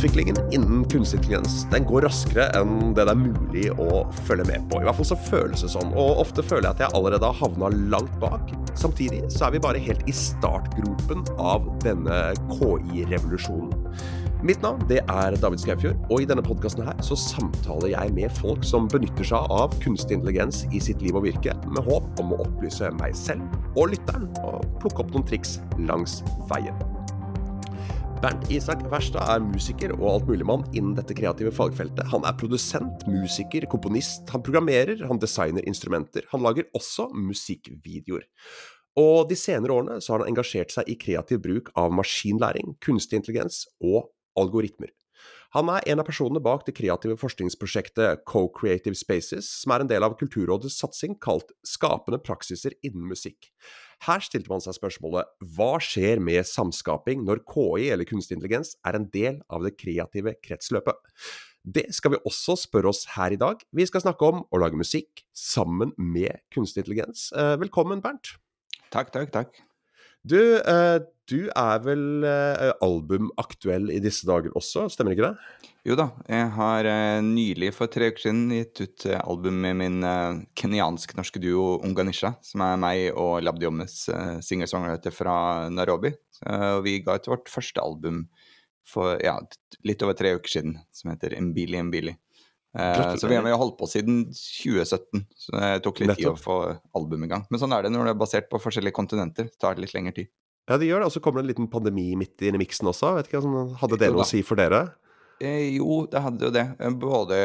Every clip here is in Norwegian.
Utviklingen innen kunstig intelligens den går raskere enn det det er mulig å følge med på. I hvert fall så føles det sånn, og ofte føler jeg at jeg allerede har havna langt bak. Samtidig så er vi bare helt i startgropen av denne KI-revolusjonen. Mitt navn det er David Skaufjord, og i denne podkasten samtaler jeg med folk som benytter seg av kunstig intelligens i sitt liv og virke, med håp om å opplyse meg selv og lytteren, og plukke opp noen triks langs veien. Bernt Isak Verstad er musiker og altmuligmann innen dette kreative fagfeltet. Han er produsent, musiker, komponist, han programmerer, han designer instrumenter. Han lager også musikkvideoer. Og de senere årene så har han engasjert seg i kreativ bruk av maskinlæring, kunstig intelligens og algoritmer. Han er en av personene bak det kreative forskningsprosjektet Co-Creative Spaces, som er en del av Kulturrådets satsing kalt Skapende praksiser innen musikk. Her stilte man seg spørsmålet hva skjer med samskaping når KI eller kunstig intelligens er en del av det kreative kretsløpet? Det skal vi også spørre oss her i dag. Vi skal snakke om å lage musikk sammen med kunstig intelligens. Eh, velkommen, Bernt. Takk, takk, takk. Du, eh, du er vel eh, albumaktuell i disse dager også, stemmer ikke det? Jo da, jeg har eh, nylig for tre uker siden gitt ut album med min kenyansk-norske duo Unganisha, som er meg og Labdiomes singer-songwriter fra Nairobi. Og vi ga ut vårt første album for ja, litt over tre uker siden, som heter Mbili Mbili. Uh, så vi har holdt på siden 2017, så det tok litt Nettopp. tid å få albumet i gang. Men sånn er det når det er basert på forskjellige kontinenter. Det tar litt lengre tid. Ja, det gjør det. Og så kommer det en liten pandemi midt inn i miksen også. Vet ikke, Hadde det noe å si for dere? Eh, jo, det hadde jo det. Eh, både,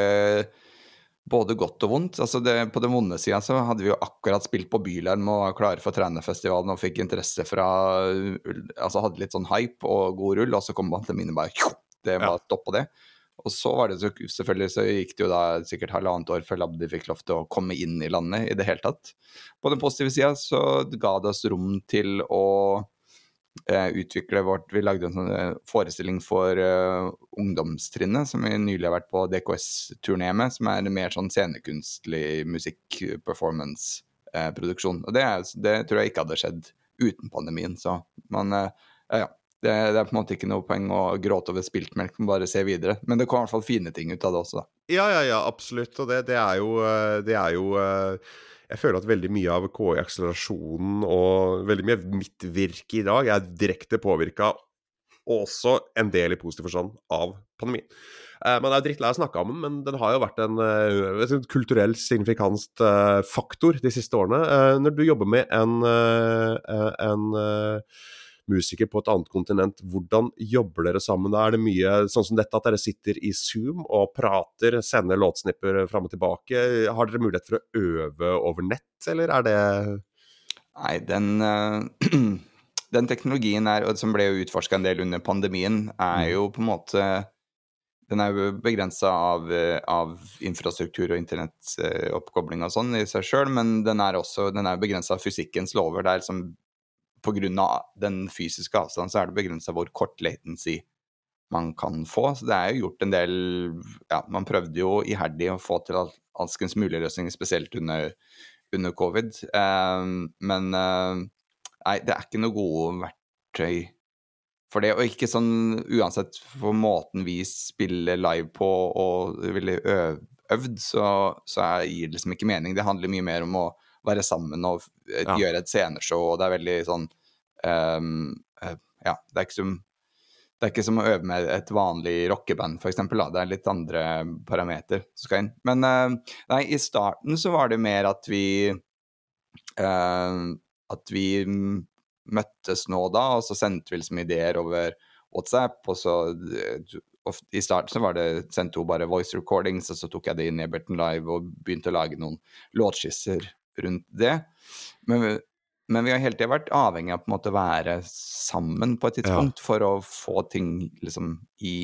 både godt og vondt. Altså det, på den vonde sida så hadde vi jo akkurat spilt på Bylarm og var klare for Trænefestivalen og fikk interesse fra Altså hadde litt sånn hype og god rull, og så kom pandemien og bare Det var ja. stopp på det. Og så var det så, selvfølgelig så gikk det jo da sikkert halvannet år før Labdi fikk lov til å komme inn i landet i det hele tatt. På den positive sida så ga det oss rom til å eh, utvikle vårt Vi lagde en sånn eh, forestilling for eh, ungdomstrinnet som vi nylig har vært på DKS-turné med, som er mer sånn scenekunstlig musikk-performance-produksjon. Eh, og det, det, tror jeg ikke hadde skjedd uten pandemien, så man eh, ja, det, det, er på en måte ikke noe poeng å gråte over spilt melk, men bare se videre. Men det kom i hvert fall fine ting ut av det også, da. Ja, ja, ja, absolutt. Og det, det er jo, eh, det er jo eh, jeg føler at veldig mye av KI-akselerasjonen og veldig mye av mitt virke i dag er direkte påvirka, og også en del i positiv forstand, av pandemien. Eh, man er drittlei av å snakke om den, men den har jo vært en, en kulturell signifikant faktor de siste årene. Når du jobber med en, en musiker på et annet kontinent. Hvordan jobber dere sammen? Da er det mye sånn som dette, at dere sitter i Zoom og prater, sender låtsnipper fram og tilbake? Har dere mulighet for å øve over nett, eller er det Nei, den, uh, den teknologien er, som ble utforska en del under pandemien, er mm. jo på en måte den er jo begrensa av, av, infrastruktur og internettoppkobling og sånn i seg sjøl, men den er også den er begrensa av fysikkens lover. Det er liksom pga. den fysiske avstanden så er det begrensa hvor kort latency man kan få. Så det er jo gjort en del Ja, man prøvde jo iherdig å få til alskens mulige løsninger, spesielt under, under covid. Uh, men uh, nei, det er ikke noe gode verktøy for det. Og ikke sånn uansett for måten vi spiller live på og ville øvd, så, så gir det liksom ikke mening. Det handler mye mer om å være sammen og ja. gjøre et sceneshow, og det er veldig sånn um, Ja, det er ikke som det er ikke som å øve med et vanlig rockeband, f.eks. Det er litt andre parameter som skal inn. Men uh, nei, i starten så var det mer at vi uh, At vi møttes nå da, og så sendte vi liksom ideer over WhatsApp, og så i starten så var det, sendte hun bare voice recordings, og så tok jeg det inn i Eberton Live og begynte å lage noen låtskisser rundt det. Men, men vi har hele tida vært avhengig av på en måte å være sammen på et tidspunkt ja. for å få ting liksom i,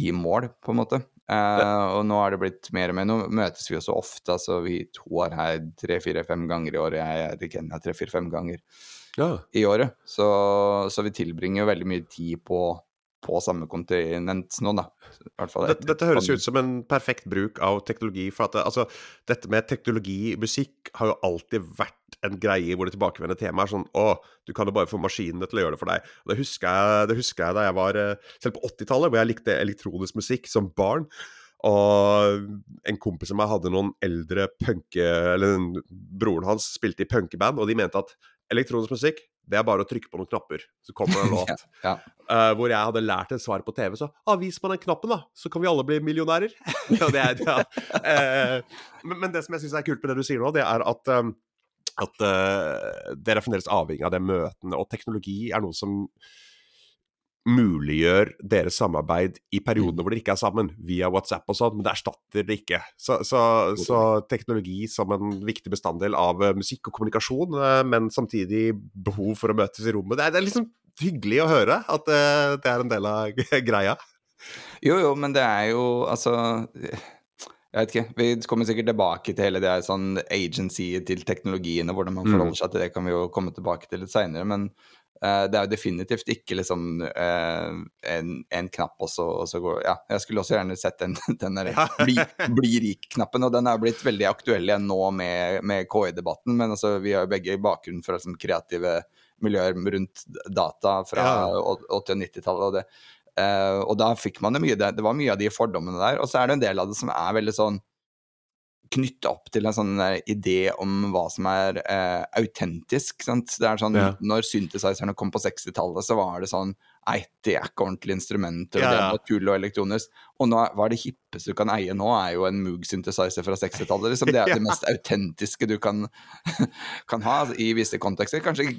i mål, på en måte. Uh, og nå er det blitt mer og mer. Nå møtes vi jo så ofte. altså Vi to er her tre, fire, fem ganger i året. Jeg er i Kenya tre, fire, fem ganger ja. i året. Så, så, vi tilbringer jo veldig mye tid på på samme kontinent nå, da. Dette, dette høres ut som en perfekt bruk av teknologi. For at det, altså, dette med teknologi i musikk har jo alltid vært en greie hvor det tilbakevendende temaet er sånn Å, du kan jo bare få maskinene til å gjøre det for deg. Og det husker jeg, det husker jeg da jeg var eh, Selv på 80-tallet, hvor jeg likte elektronisk musikk som barn. Og en kompis av meg hadde noen eldre punke... Eller broren hans spilte i punkeband, og de mente at elektronisk musikk, det er bare å trykke på noen knapper, så kommer det en låt. ja. Uh, hvor jeg hadde lært et svar på TV, så ah, vis meg den knappen, da, så kan vi alle bli millionærer. det er, ja. uh, men, men, det som jeg syns er kult med det du sier nå, det er at, um, at uh, dere er fremdeles avhengig av det møtene, og teknologi er noe som muliggjør deres samarbeid i periodene mm. hvor dere ikke er sammen, via WhatsApp og sånn, men det erstatter det ikke. Så, så, så, teknologi som en viktig bestanddel av uh, musikk og kommunikasjon, uh, men samtidig behov for å møtes i rommet. Det er, det er liksom hyggelig å høre at det, det er en del av greia. Jo, jo, men det er jo altså jeg vet ikke, Vi kommer sikkert tilbake til hele det sånn agency til teknologien og hvordan man mm. forholder seg til det, kan vi jo komme tilbake til litt seinere. Men det er jo definitivt ikke liksom uh, en, en, knapp, og så, og så, går Ja, jeg skulle også gjerne sett den, den der bli, bli rik-knappen, og den er blitt veldig aktuell igjen nå med, med KI-debatten, men altså, vi har jo begge bakgrunn fra liksom, kreative miljøer rundt data fra ja. 80- og 90-tallet, og det. Uh, og da fikk man det mye, det, det var mye av de fordommene der, og så er det en del av det som er veldig sånn knytte opp til en sånn eh, idé om hva som er eh, autentisk. Sant? Det er sånn, ja. Når synthesizerne kom på 60-tallet, så var det sånn Nei, det er ikke ordentlige instrumenter, og ja, ja. det er tull og elektronisk. Og nå, hva er det hippeste du kan eie nå, er jo en Moog-synthesizer fra 60-tallet. Liksom. Det er det mest autentiske du kan, kan, ha i visse kontekster. Kanskje,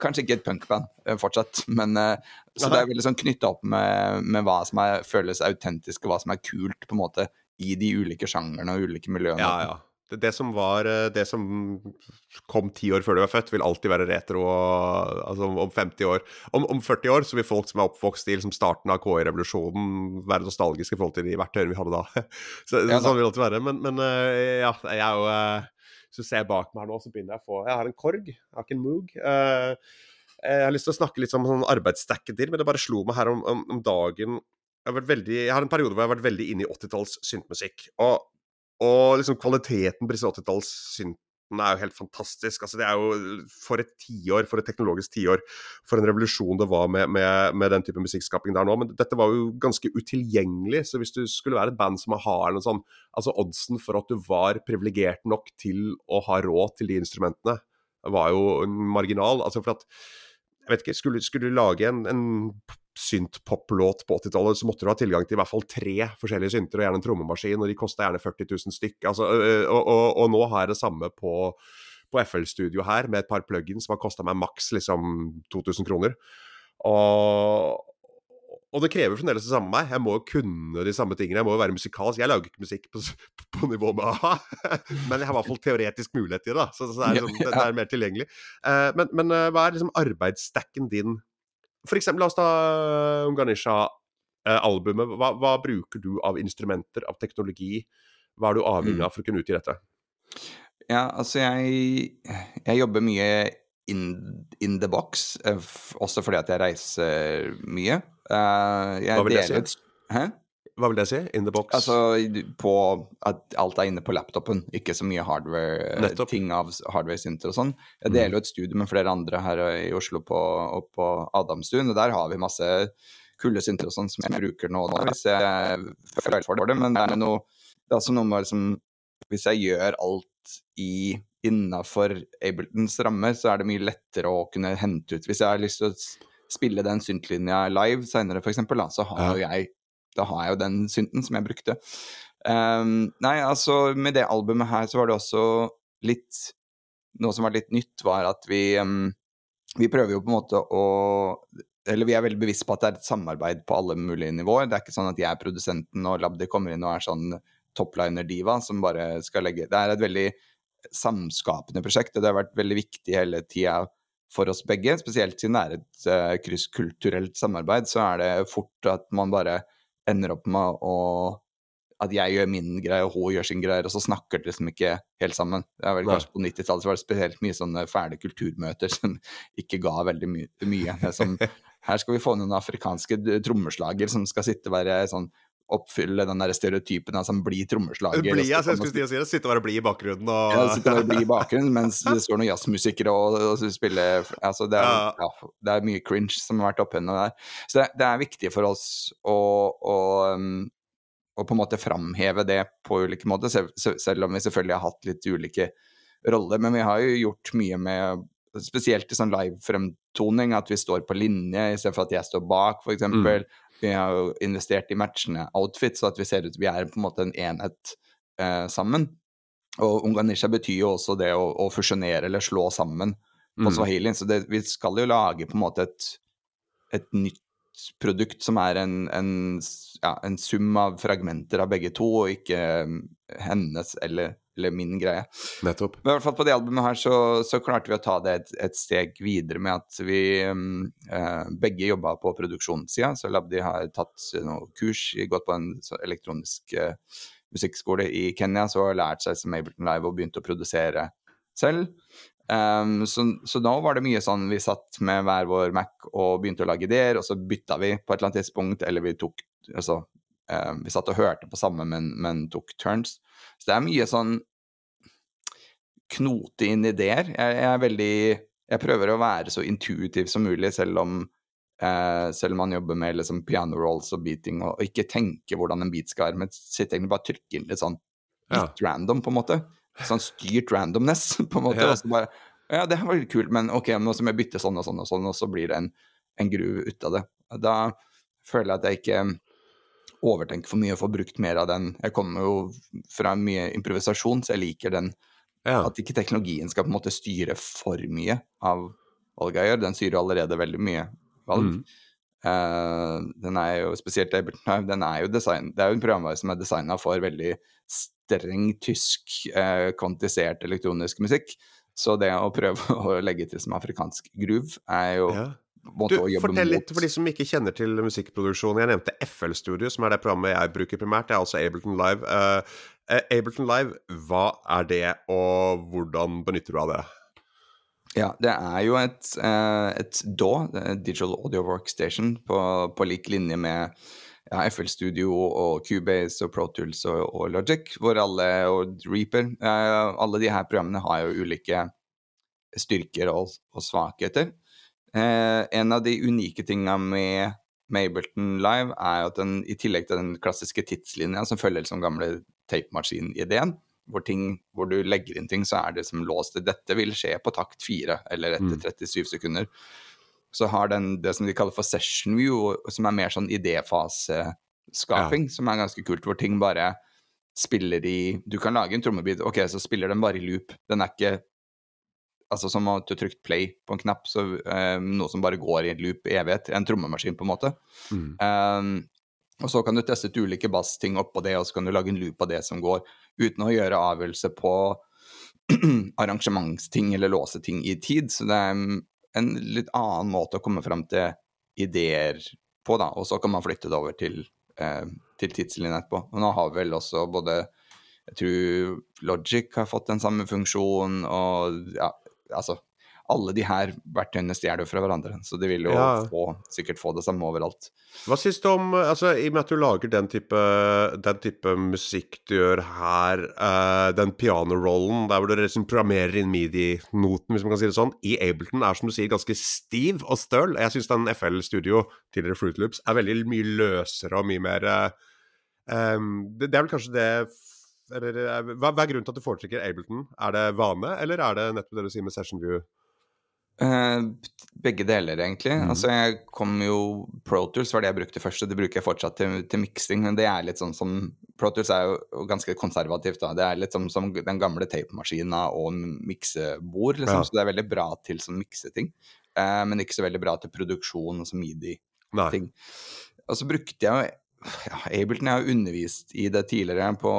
kanskje ikke et punkband eh, fortsatt, men uh, Så det er veldig sånn knytta opp med, med, hva som er, føles autentisk, og hva som er kult, på en måte i de ulike sjangerne og ulike miljøene. Ja, ja. Det, det, som var eh, Det som kom ti år før du var født, vil alltid være retro altså om 50 år. Om, om, 40 år så vil folk som er oppvokst i liksom starten av KI-revolusjonen, være nostalgiske i forhold til de verktøyene vi hadde da. Så, ja, sånn vil det alltid være. Men, men eh, ja, jeg er jo Hvis du ser bak meg her nå, så begynner jeg å få Jeg har en Korg, jeg har ikke en Moog. Jeg har lyst til å snakke litt om sånn arbeidsstacken din, men det bare slo meg her om, om, om dagen jeg har, veldig, jeg har en periode hvor jeg har vært veldig inne i 80-talls syntmusikk. Og, og liksom kvaliteten på disse 80-talls syntene er jo helt fantastisk. Altså, det er jo for et tiår, for et teknologisk tiår, for en revolusjon det var med, med, med, den type musikkskaping der nå. Men dette var jo ganske utilgjengelig, så hvis du skulle være et band som har noe sånn Altså oddsen for at du var privilegert nok til å ha råd til de instrumentene, var jo marginal. Altså for at jeg vet ikke, skulle, skulle du lage en, en synt-pop-låt på 80-tallet, så måtte du ha tilgang til i hvert fall tre forskjellige synter, og gjerne en trommemaskin, og de kosta gjerne 40 000 stykk. Altså, og, og, og, nå har jeg det samme på, på FL-studio her, med et par plugins som har kosta meg maks liksom 2000 kroner. Og, og det krever fremdeles det samme meg. Jeg må jo kunne de samme tingene. Jeg må jo være musikalsk. Jeg lager ikke musikk på, på nivå med a-ha, men jeg har i hvert fall teoretisk mulighet til det. Så, så det, er liksom, det, er mer tilgjengelig. Uh, men, men uh, hva er liksom arbeidsstacken din for eksempel, la oss ta eh, Unganisha-albumet. Hva, hva, bruker du av instrumenter, av teknologi? Hva er du avhengig mm. av for å kunne utgi dette? Ja, altså jeg, jeg jobber mye in, in, the box, eh, også fordi at jeg reiser mye. Uh, jeg Hva vil det si? Hæ? Hva vil det si? In the box? Altså på at alt er inne på laptopen, ikke så mye hardware, Nettopp. ting av hardware-synter og sånn. Jeg mm. deler jo et studio med flere andre her i Oslo på, på Adamstuen, og der har vi masse kule synter og sånn som jeg bruker nå, nå hvis jeg føler for det. Men det er noe, det er altså noe med liksom Hvis jeg gjør alt i innafor Abletons rammer, så er det mye lettere å kunne hente ut Hvis jeg har lyst til å spille den syntlinja live seinere, f.eks., så har jo jeg da har jeg jo den synten som jeg brukte. Um, nei, altså, med det albumet her så var det også litt Noe som var litt nytt, var at vi um, Vi prøver jo på en måte å Eller vi er veldig bevisst på at det er et samarbeid på alle mulige nivåer. Det er ikke sånn at jeg er produsenten og Labdi kommer inn og er sånn topliner-diva som bare skal legge Det er et veldig samskapende prosjekt, og det har vært veldig viktig hele tida for oss begge. Spesielt siden det er et uh, krysskulturelt samarbeid, så er det fort at man bare ender opp med å at jeg gjør min greie, og hun gjør sin greie, og så snakker de liksom ikke helt sammen. Det er vel Kanskje på 90-tallet var det spesielt mye sånne fæle kulturmøter som ikke ga veldig my mye. Som, her skal vi få noen afrikanske trommeslager som skal sitte og være sånn oppfylle den der stereotypen av som blir trommeslager. Bli, altså, jeg skulle si det, Sitte og være blid i bakgrunnen og ja, sitte og bli i bakgrunnen mens det står noen jazzmusikere og, og spiller altså det, er, Ja. ja, det er mye cringe som har vært oppi henne der. Så det, det er viktig for oss å, å, um, å på en måte framheve det på ulike måter, selv, selv- selv om vi selvfølgelig har hatt litt ulike roller. Men vi har jo gjort mye med Spesielt i sånn live-fremtoning, at vi står på linje istedenfor at jeg står bak, f.eks. Mm. Vi har jo investert i matchende outfits, så at vi ser ut vi er på en måte en enhet eh, sammen. Og Unganisha betyr jo også det å, å fusjonere eller slå sammen på Mm. swahili. Så det, vi skal jo lage på en måte et, et nytt produkt som er en, en, ja, en sum av fragmenter av begge to, og ikke mm, hennes eller, eller min greie. Nettopp. Men i hvert fall på det albumet her så, så klarte vi å ta det et, et steg videre med at vi mm, eh, begge jobba på produksjonssida. Så Labdi har tatt noe kurs, gått på en elektronisk eh, musikkskole i Kenya, så har lært seg som Ableton Live og begynt å produsere selv. Um, så, så da var det mye sånn vi satt med hver vår Mac og begynte å lage ideer, og så bytta vi på et eller annet tidspunkt, eller vi tok altså, um, Vi satt og hørte på samme, men, men tok turns. Så det er mye sånn knote inn ideer. Jeg, jeg er veldig Jeg prøver å være så intuitiv som mulig, selv om eh, selv om man jobber med liksom, piano rolls og beating, og, og ikke tenker hvordan en beat skal være, men sitte egentlig bare trykke inn litt sånn Ja. random, på en måte. Sånn styrt randomness, på en måte. Ja. Og så bare Ja, det her var litt kult, men ok, nå må jeg bytte sånn og sånn og sånn, og så blir det en, en gruve ut av det. Da føler jeg at jeg ikke overtenker for mye og få brukt mer av den. Jeg kommer jo fra mye improvisasjon, så jeg liker den Ja. at ikke teknologien skal på en måte styre for mye av valget jeg gjør. Den styrer allerede veldig mye valg. Mm. Uh, den er jo spesielt Ableton den er jo design, det er jo en programvare som er designa for veldig streng tysk, uh, kvantisert elektronisk musikk. Så det å prøve å legge til som afrikansk groove er jo Ja. Måte Du, å jobbe fortell litt for de som ikke kjenner til musikkproduksjon. Jeg nevnte FL Studio, som er det programmet jeg bruker primært. Det er altså Ableton Live. Uh, Ableton Live, hva er det, og hvordan benytter du av det? Ja, det er jo et, eh, et DAW, Digital Audio Workstation, på, på lik linje med ja, FL Studio og Cubase og Pro Tools og, og Logic, hvor alle, og Reaper Alle de her programmene har jo ulike styrker og, og svakheter. Eh, en av de unike tinga med, Mabelton Live er at den, i tillegg til den klassiske tidslinja som følger liksom gamle tapemaskin-ideen, hvor, ting, hvor du legger inn ting, så er det som låst dette vil skje på takt fire, eller etter Mm. 37 sekunder. Så har den det som de kaller for session view, som er mer sånn idéfaseskaping, som er ganske kult, hvor ting bare spiller i Du kan lage en trommebit, ok, så spiller den bare i loop. Den er ikke Altså som at du har trykt play på en knapp, så eh, noe som bare går i en loop i evighet. En trommemaskin, på en måte. Mm. Um, og så kan du teste ut ulike bassting oppå det, og så kan du lage en loop av det som går, uten å gjøre avgjørelse på arrangementsting eller låse ting i tid. Så det er en litt annen måte å komme fram til ideer på, da. Og så kan man flytte det over til, eh, til tidslinjen etterpå. Og nå har vel også både Jeg tror Logic har fått den samme funksjonen, og ja, altså alle de her verktøyene stjeler fra hverandre, så de vil jo Ja. få, sikkert få det samme overalt. Hva syns du om altså, I og med at du lager den type, den type musikk du gjør her, uh, den pianorollen der hvor du liksom programmerer inn midi-noten, hvis man kan si det sånn, i Ableton er som du sier ganske stiv og støl. Jeg syns den FL Studio, tidligere Fruit Loops, er veldig mye løsere og mye mer uh, um, det, det er vel kanskje det eller, eh, hva, hva er grunnen til at du foretrekker Ableton? Er det vane, eller er det nettopp det du sier med Session View? Eh, begge deler, egentlig. Mm. Altså, jeg kom jo Pro Tools var det jeg brukte først, og det bruker jeg fortsatt til, til miksing. Men det er litt sånn som Pro Tools er jo ganske konservativt, da. Det er litt som, som den gamle tapemaskina og miksebord, liksom. Ja. Så det er veldig bra til sånn mikseting. Eh, men ikke så veldig bra til produksjon og så midi-ting. Og så brukte jeg jo ja, Ableton jeg har undervist i det tidligere på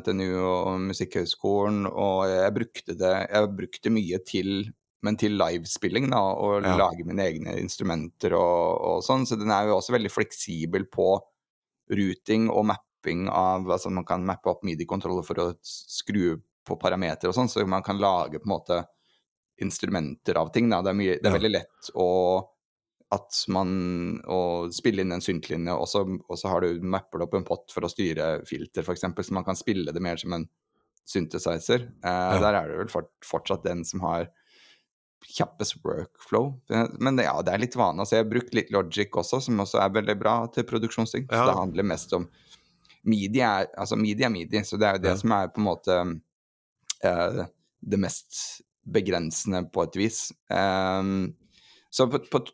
NTNU og Musikkhøgskolen, og jeg brukte det Jeg brukte mye til men til livespilling, da, og Ja. lage mine egne instrumenter og, og sånn. Så den er jo også veldig fleksibel på routing og mapping av Altså man kan mappe opp midi-kontroller for å skru på parametere og sånn, så man kan lage på en måte instrumenter av ting. Da. Det er, mye, det er veldig lett å at man å spille inn en syntlinje, og så, og så har du mapper det opp en pott for å styre filter, f.eks., så man kan spille det mer som en synthesizer. Eh, ja. Der er det vel fort, fortsatt den som har kjappest workflow. Men det, ja, det er litt vane. Altså, jeg har brukt litt Logic også, som også er veldig bra til produksjonsting. Ja. Så det handler mest om Midi er, altså midi er midi, så det er jo det ja. som er på en måte eh, det mest begrensende på et vis. Um, så på, på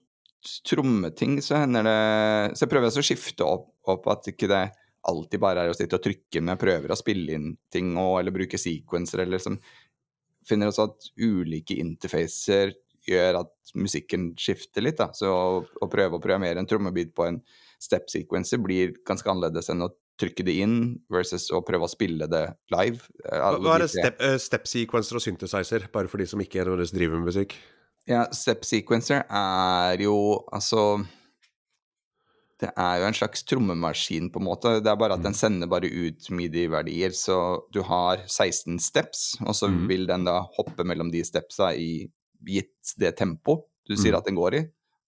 trommeting så hender det Så jeg prøver å skifte opp, opp, at ikke det alltid bare er å sitte og trykke med prøver å spille inn ting og, eller bruke sequencer eller liksom Finner også at ulike interfacer gjør at musikken skifter litt, da. Så å, å prøve å programmere en trommebit på en step sequencer blir ganske annerledes enn å trykke det inn versus å prøve å spille det live. Hva er det step, uh, step sequencer og synthesizer, bare for de som ikke driver med musikk? Ja, step sequencer er jo altså Det er jo en slags trommemaskin, på en måte. Det er bare at den mm. sender bare ut midi-verdier. Så du har 16 steps, og så mm. vil den da hoppe mellom de stepsa i gitt det tempo du sier mm. at den går i.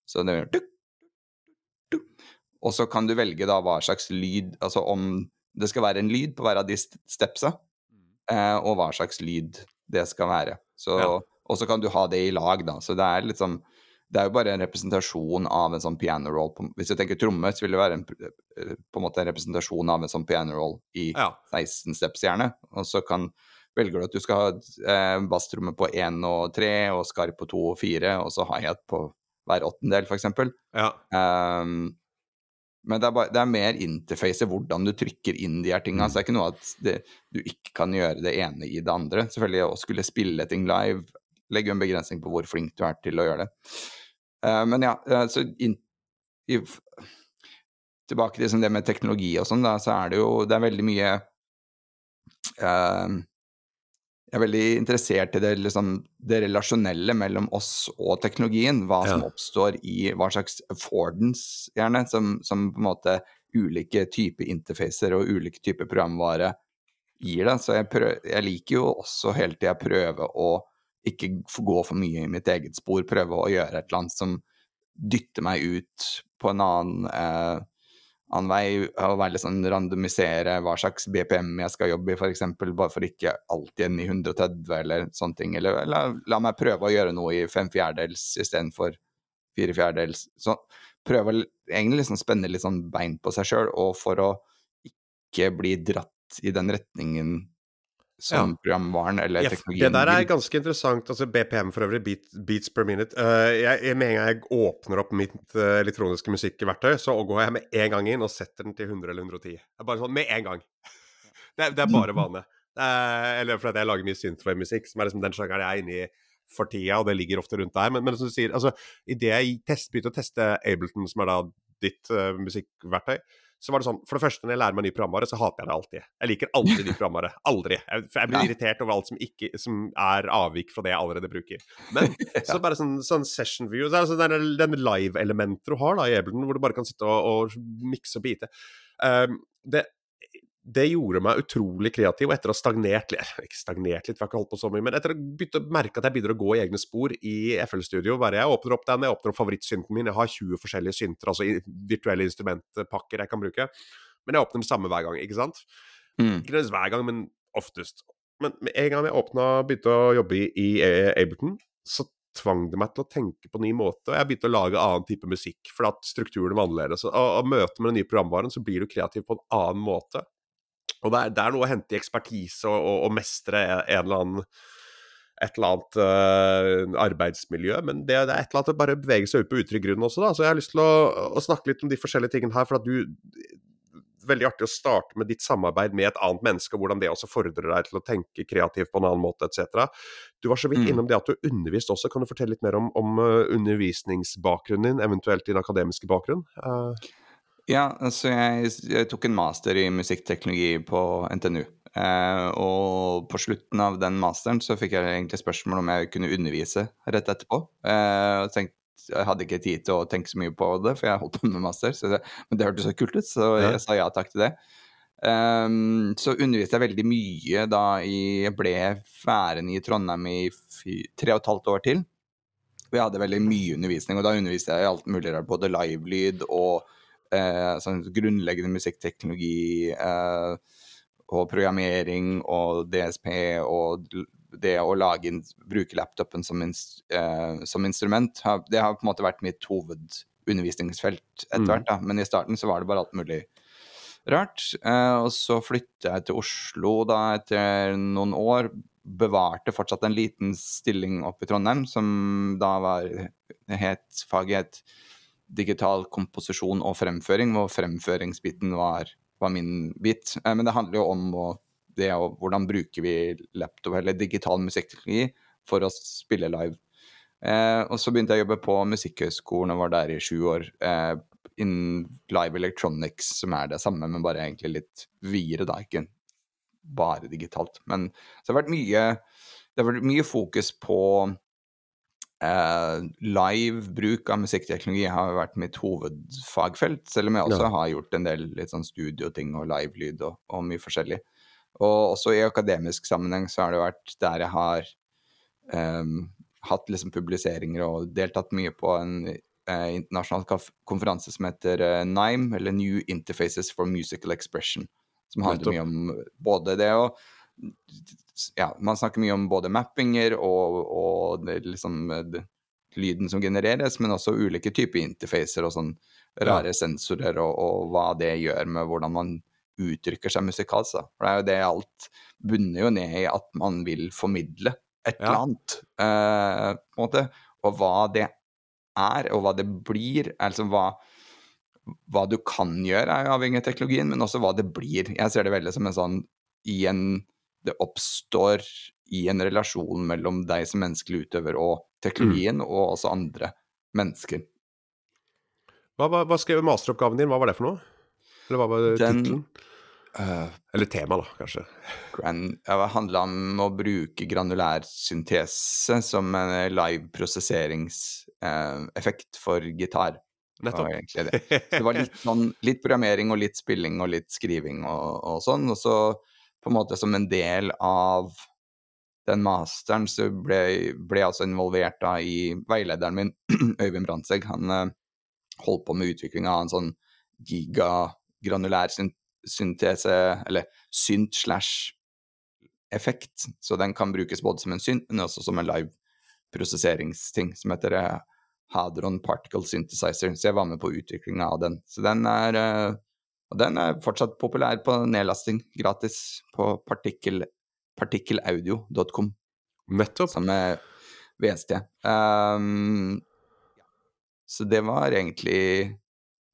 Så den gjør Og så kan du velge da hva slags lyd Altså om det skal være en lyd på hver av de stepsa, mm. eh, og hva slags lyd det skal være. Så ja. Og så kan du ha det i lag, da. Så det er liksom det er jo bare en representasjon av en sånn piano roll. Hvis jeg tenker tromme, så vil det være en, på en måte en representasjon av en sånn piano roll i ja. 16 steps, gjerne. Og så kan, velger du at du skal ha eh, basstromme på 1 og 3, og skarp på 2 og 4, og så high-hat på hver åttendel, f.eks. Ja. Um, men det er, bare, det er mer interface, hvordan du trykker inn de her tinga. Mm. Så det er ikke noe at det, du ikke kan gjøre det ene i det andre. Selvfølgelig å skulle spille ting live legger jo en begrensning på hvor flink du er til å gjøre det. Uh, men ja, uh, så in, i, Tilbake til liksom det med teknologi og sånn, så er det jo Det er veldig mye uh, Jeg er veldig interessert i det, liksom, det relasjonelle mellom oss og teknologien. Hva som ja. oppstår i hva slags affordance, gjerne, som, som på en måte ulike typer interfacer og ulike typer programvare gir det. Så jeg, prøver, jeg liker jo også hele tida prøve å ikke gå for mye i mitt eget spor, prøve å gjøre et eller annet som dytter meg ut på en annen, eh, annen vei, og være litt sånn randomisere hva slags BPM jeg skal jobbe i, f.eks., bare for ikke alltid ende i 130 eller sånne ting. Eller la, la meg prøve å gjøre noe i fem fjerdedels istedenfor fire fjerdedels. Så prøve å egentlig liksom spenne litt sånn bein på seg sjøl, og for å ikke bli dratt i den retningen som ja. programvaren eller ja, teknologien. Det der er ganske interessant. altså BPM for øvrig, beat, beats per minute. Uh, jeg, med en gang jeg åpner opp mitt uh, elektroniske musikkverktøy, så går jeg med en gang inn og setter den til 100 eller 110. Det er Bare sånn med en gang. Det er, det er bare vane. Uh, eller fordi jeg lager mye synthwave-musikk, som er liksom den sjangeren jeg er inne i for tida, og det ligger ofte rundt der. Men, men som du sier, altså, idet jeg test, begynte å teste Ableton, som er da ditt musikkverktøy, så var det sånn For det første, når jeg lærer meg ny programvare, så hater jeg det alltid. Jeg liker alltid ny programvare. Aldri. Jeg, jeg blir ja. irritert over alt som, ikke, som, er avvik fra det jeg allerede bruker. Men så bare sånn, sånn session view så altså Den, den live-elementet du har da i Ableton, hvor du bare kan sitte og, og mikse og bite um, det, det gjorde meg utrolig kreativ, og etter å ha stagnert litt Ikke stagnert litt, for jeg har ikke holdt på så mye, men etter å merke at jeg begynner å gå i egne spor i FL-studio bare Jeg åpner opp den, jeg åpner opp favorittsynten min, jeg har 20 forskjellige synter, altså virtuelle instrumentpakker jeg kan bruke, men jeg åpner den samme hver gang, ikke sant? Mm. Ikke nødvendigvis hver gang, men oftest. Men med en gang jeg åpna, begynte å jobbe i, i Ableton, så tvang det meg til å tenke på en ny måte, og jeg begynte å lage annen type musikk, for at strukturen var annerledes. Og, og møte med den nye programvaren, så blir du kreativ på en annen måte. Og det er, det er, noe å hente i ekspertise og, og, og mestre en, eller annen et eller annet uh, arbeidsmiljø, men det, det, er et eller annet å bare bevege seg ut på utrygg grunn også, da. Så jeg har lyst til å, å, snakke litt om de forskjellige tingene her, for at du Veldig artig å starte med ditt samarbeid med et annet menneske, og hvordan det også fordrer deg til å tenke kreativt på en annen måte, etc. Du var så vidt mm. innom det at du underviste også. Kan du fortelle litt mer om, om uh, undervisningsbakgrunnen din, eventuelt din akademiske bakgrunn? Uh... Ja, altså jeg, jeg, tok en master i musikkteknologi på NTNU. Eh, og på slutten av den masteren så fikk jeg egentlig spørsmål om jeg kunne undervise rett etterpå. Eh, og tenkte, jeg hadde ikke tid til å tenke så mye på det, for jeg holdt på med master. Det, men det hørtes så kult ut, så jeg ja. sa ja takk til det. Um, så underviste jeg veldig mye da jeg ble værende i Trondheim i tre og et halvt år til. Vi hadde veldig mye undervisning, og da underviste jeg i alt mulig rart. Både livelyd og eh, sånn grunnleggende musikkteknologi eh, og programmering og DSP og det å lage, bruke laptopen som, inst, eh, som instrument. Det har på en måte vært mitt hovedundervisningsfelt etter mm. hvert. da, Men i starten så var det bare alt mulig rart. Eh, og så flytta jeg til Oslo da etter noen år. Bevarte fortsatt en liten stilling oppe i Trondheim, som da var het, faget het digital komposisjon og fremføring, hvor fremføringsbiten var, var min bit. Eh, men det handler jo om det hvordan bruker vi laptop eller digital musikkteknologi for å spille live. Eh, og så begynte jeg å jobbe på Musikkhøgskolen og var der i sju år. Eh, innen live electronics, som er det samme, men bare egentlig litt videre, da. Ikke bare digitalt. Men så det vært mye, det har vært mye fokus på eh, live bruk av musikkteknologi har vært mitt hovedfagfelt, selv om jeg også ja. har gjort en del litt sånn studioting og livelyd og, og mye forskjellig. Og også i akademisk sammenheng så har det vært der jeg har um, hatt liksom publiseringer og deltatt mye på en uh, internasjonal konferanse som heter uh, NIME, eller New Interfaces for Musical Expression. Som handler mye om både det å ja, man snakker mye om både mappinger og, og liksom, det, lyden som genereres, men også ulike typer interfacer og sånn rare ja. sensorer, og, og, hva det gjør med hvordan man uttrykker seg musikalsk. For det er jo det alt bunner jo ned i at man vil formidle et ja. eller annet, eh, på en måte. Og hva det er, og hva det blir. Altså hva, hva du kan gjøre, er jo avhengig av teknologien, men også hva det blir. Jeg ser det veldig som en sånn i en Det oppstår i en relasjon mellom deg som menneskelig utøver og teknologien, mm. og også andre mennesker. Hva, hva, hva skrev masteroppgaven din? Hva var det for noe? Eller hva var tittelen? Uh, Eller tema, da, kanskje. Grand, det handla om å bruke granulær syntese som en live prosesseringseffekt uh, for gitar. Nettopp. Det. det. det var litt, sånn, litt, programmering og litt spilling og litt skriving og, og, sånn. Og så på en måte som en del av den masteren så ble, ble jeg altså involvert da i veilederen min, Øyvind Brandtzæg. Han uh, holdt på med utviklinga av en sånn gigagranulær syntese eller synt slash effekt. Så den kan brukes både som en synt, men også som en live prosesseringsting som heter uh, Hadron Particle Synthesizer. Så jeg var med på utviklinga av den. Så den er, eh, og den er fortsatt populær på nedlasting, gratis, på partikkel, partikkelaudio.com. Nettopp. Som er VST. Um, så det var egentlig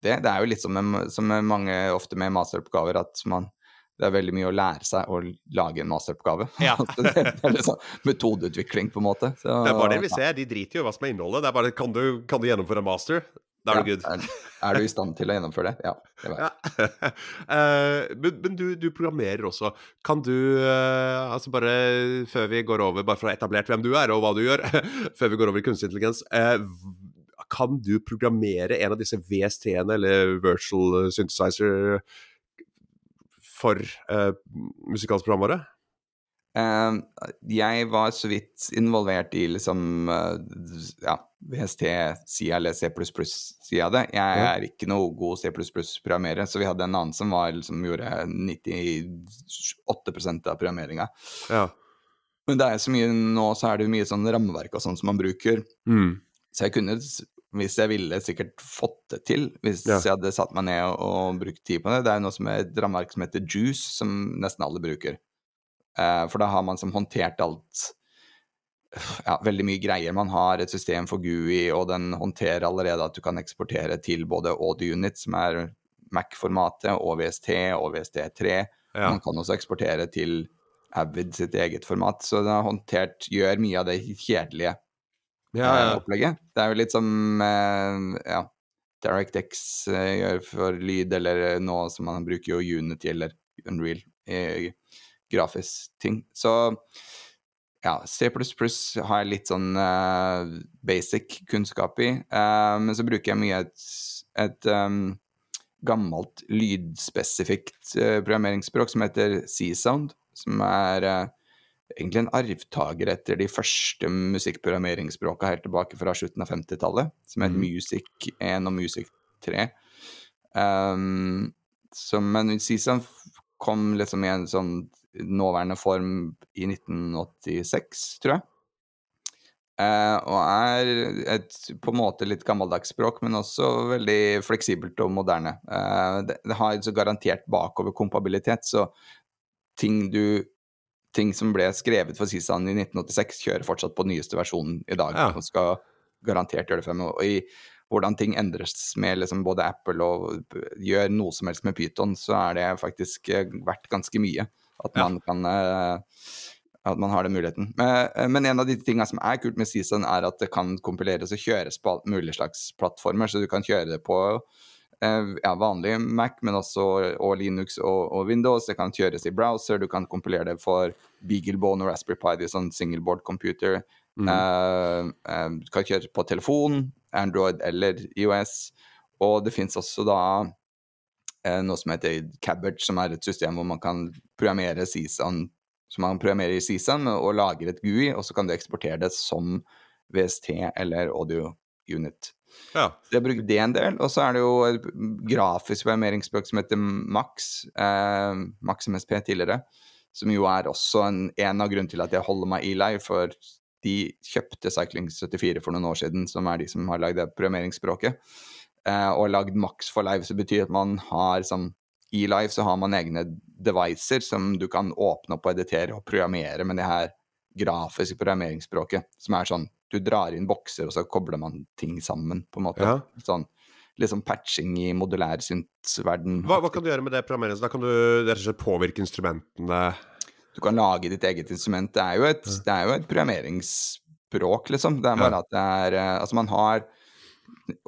det. Det er jo litt som, med, som med mange ofte med masteroppgaver, at man det er veldig mye å lære seg å lage en masteroppgave. Ja. det, er liksom metodeutvikling, på en måte. Så, det er bare det vi ser. De driter jo i hva som er innholdet. Det er bare kan du, kan du gjennomføre en master? Da er ja, du good. Er, er, du i stand til å gjennomføre det? Ja. Det ja. uh, men, men du, du, programmerer også. Kan du, uh, altså bare før vi går over, bare for å ha etablert hvem du er og hva du gjør, før vi går over i kunstig intelligens, uh, kan du programmere en av disse VST-ene, eller Virtual Synthesizer, for musikalsk programvare? Uh, jeg var så vidt involvert i liksom uh, ja, VST-sida eller C++-sida av det. Jeg er ikke noe god C++-programmerer, så vi hadde en annen som var, liksom, gjorde 98% av programmeringa. Ja. Men det er så mye nå så er det jo mye sånn rammeverk og sånn som man bruker. Mm. Så jeg kunne hvis jeg ville sikkert fått det til, hvis ja. jeg hadde satt meg ned og, og, brukt tid på det. Det er noe som er et rammeverk som heter Juice, som nesten alle bruker. Eh, for da har man som håndtert alt ja, veldig mye greier. Man har et system for GUI, og den håndterer allerede at du kan eksportere til både audio unit, som er Mac-formatet, og VST og VST3. Ja. Man kan også eksportere til Avid sitt eget format. Så den har håndtert, gjør mye av det kjedelige ja, ja. Eh, opplegget. Det er jo litt som eh, ja, DirectX eh, gjør for lyd, eller nå som man bruker jo Unity eller Unreal i grafisk ting. Så ja, C++ har jeg litt sånn uh, basic kunnskap i. Uh, men så bruker jeg mye et, et um, gammelt lydspesifikt uh, programmeringsspråk som heter C-Sound, som er egentlig en arvtaker etter de første musikkprogrammeringsspråka helt tilbake fra slutten av 50-tallet, som het Mhm. Music 1 og Music 3. Um, så, men CSAM kom liksom i en sånn nåværende form i 1986, tror jeg. Eh, og er et på en måte litt gammeldags språk, men også veldig fleksibelt og moderne. Eh, det, det har så garantert bakoverkompabilitet, så ting du ting som ble skrevet for Sisan i 1986, kjører fortsatt på nyeste versjonen i dag. Ja. Og skal garantert gjøre det frem. Og i hvordan ting endres med liksom både Apple og gjør noe som helst med Python, så er det faktisk eh, verdt ganske mye. At man kan eh, at man har den muligheten. Men, eh, men en av de tingene som er kult med Season, er at det kan kompileres og kjøres på alt mulig slags plattformer. Så du kan kjøre det på eh, ja, vanlig Mac, men også og Linux og, og Windows. Det kan kjøres i browser, du kan kompilere det for Beaglebone og Raspberry Pi, det er sånn singleboard computer. Mm. Uh, uh, du kan kjøre på telefon, Android eller IOS. Og det fins også da noe som heter Cabbage, som er et system hvor man kan programmere CSAN som man programmerer i CSAN og lager et GUI, og så kan du eksportere det som VST eller audio unit. Ja. Så jeg brukt det en del, og så er det jo et grafisk programmeringsspråk som heter Max, eh, Max MSP tidligere, som jo er også en, en av grunnene til at jeg holder meg i live, for de kjøpte Cycling74 for noen år siden, som er de som har lagd det programmeringsspråket, eh, og lagd Max for live, så betyr at man har sånn i Live så har man egne devices som du kan åpne opp og editere og programmere med det her grafiske programmeringsspråket, som er sånn du drar inn bokser, og så kobler man ting sammen, på en måte. Ja. Sånn litt sånn patching i modulær synsverden. Hva, hva kan du gjøre med det programmeringen? Da kan du rett og slett påvirke instrumentene Du kan lage ditt eget instrument. Det er jo et, det er jo et programmeringsspråk, liksom. Det er bare Ja. at det er eh, Altså, man har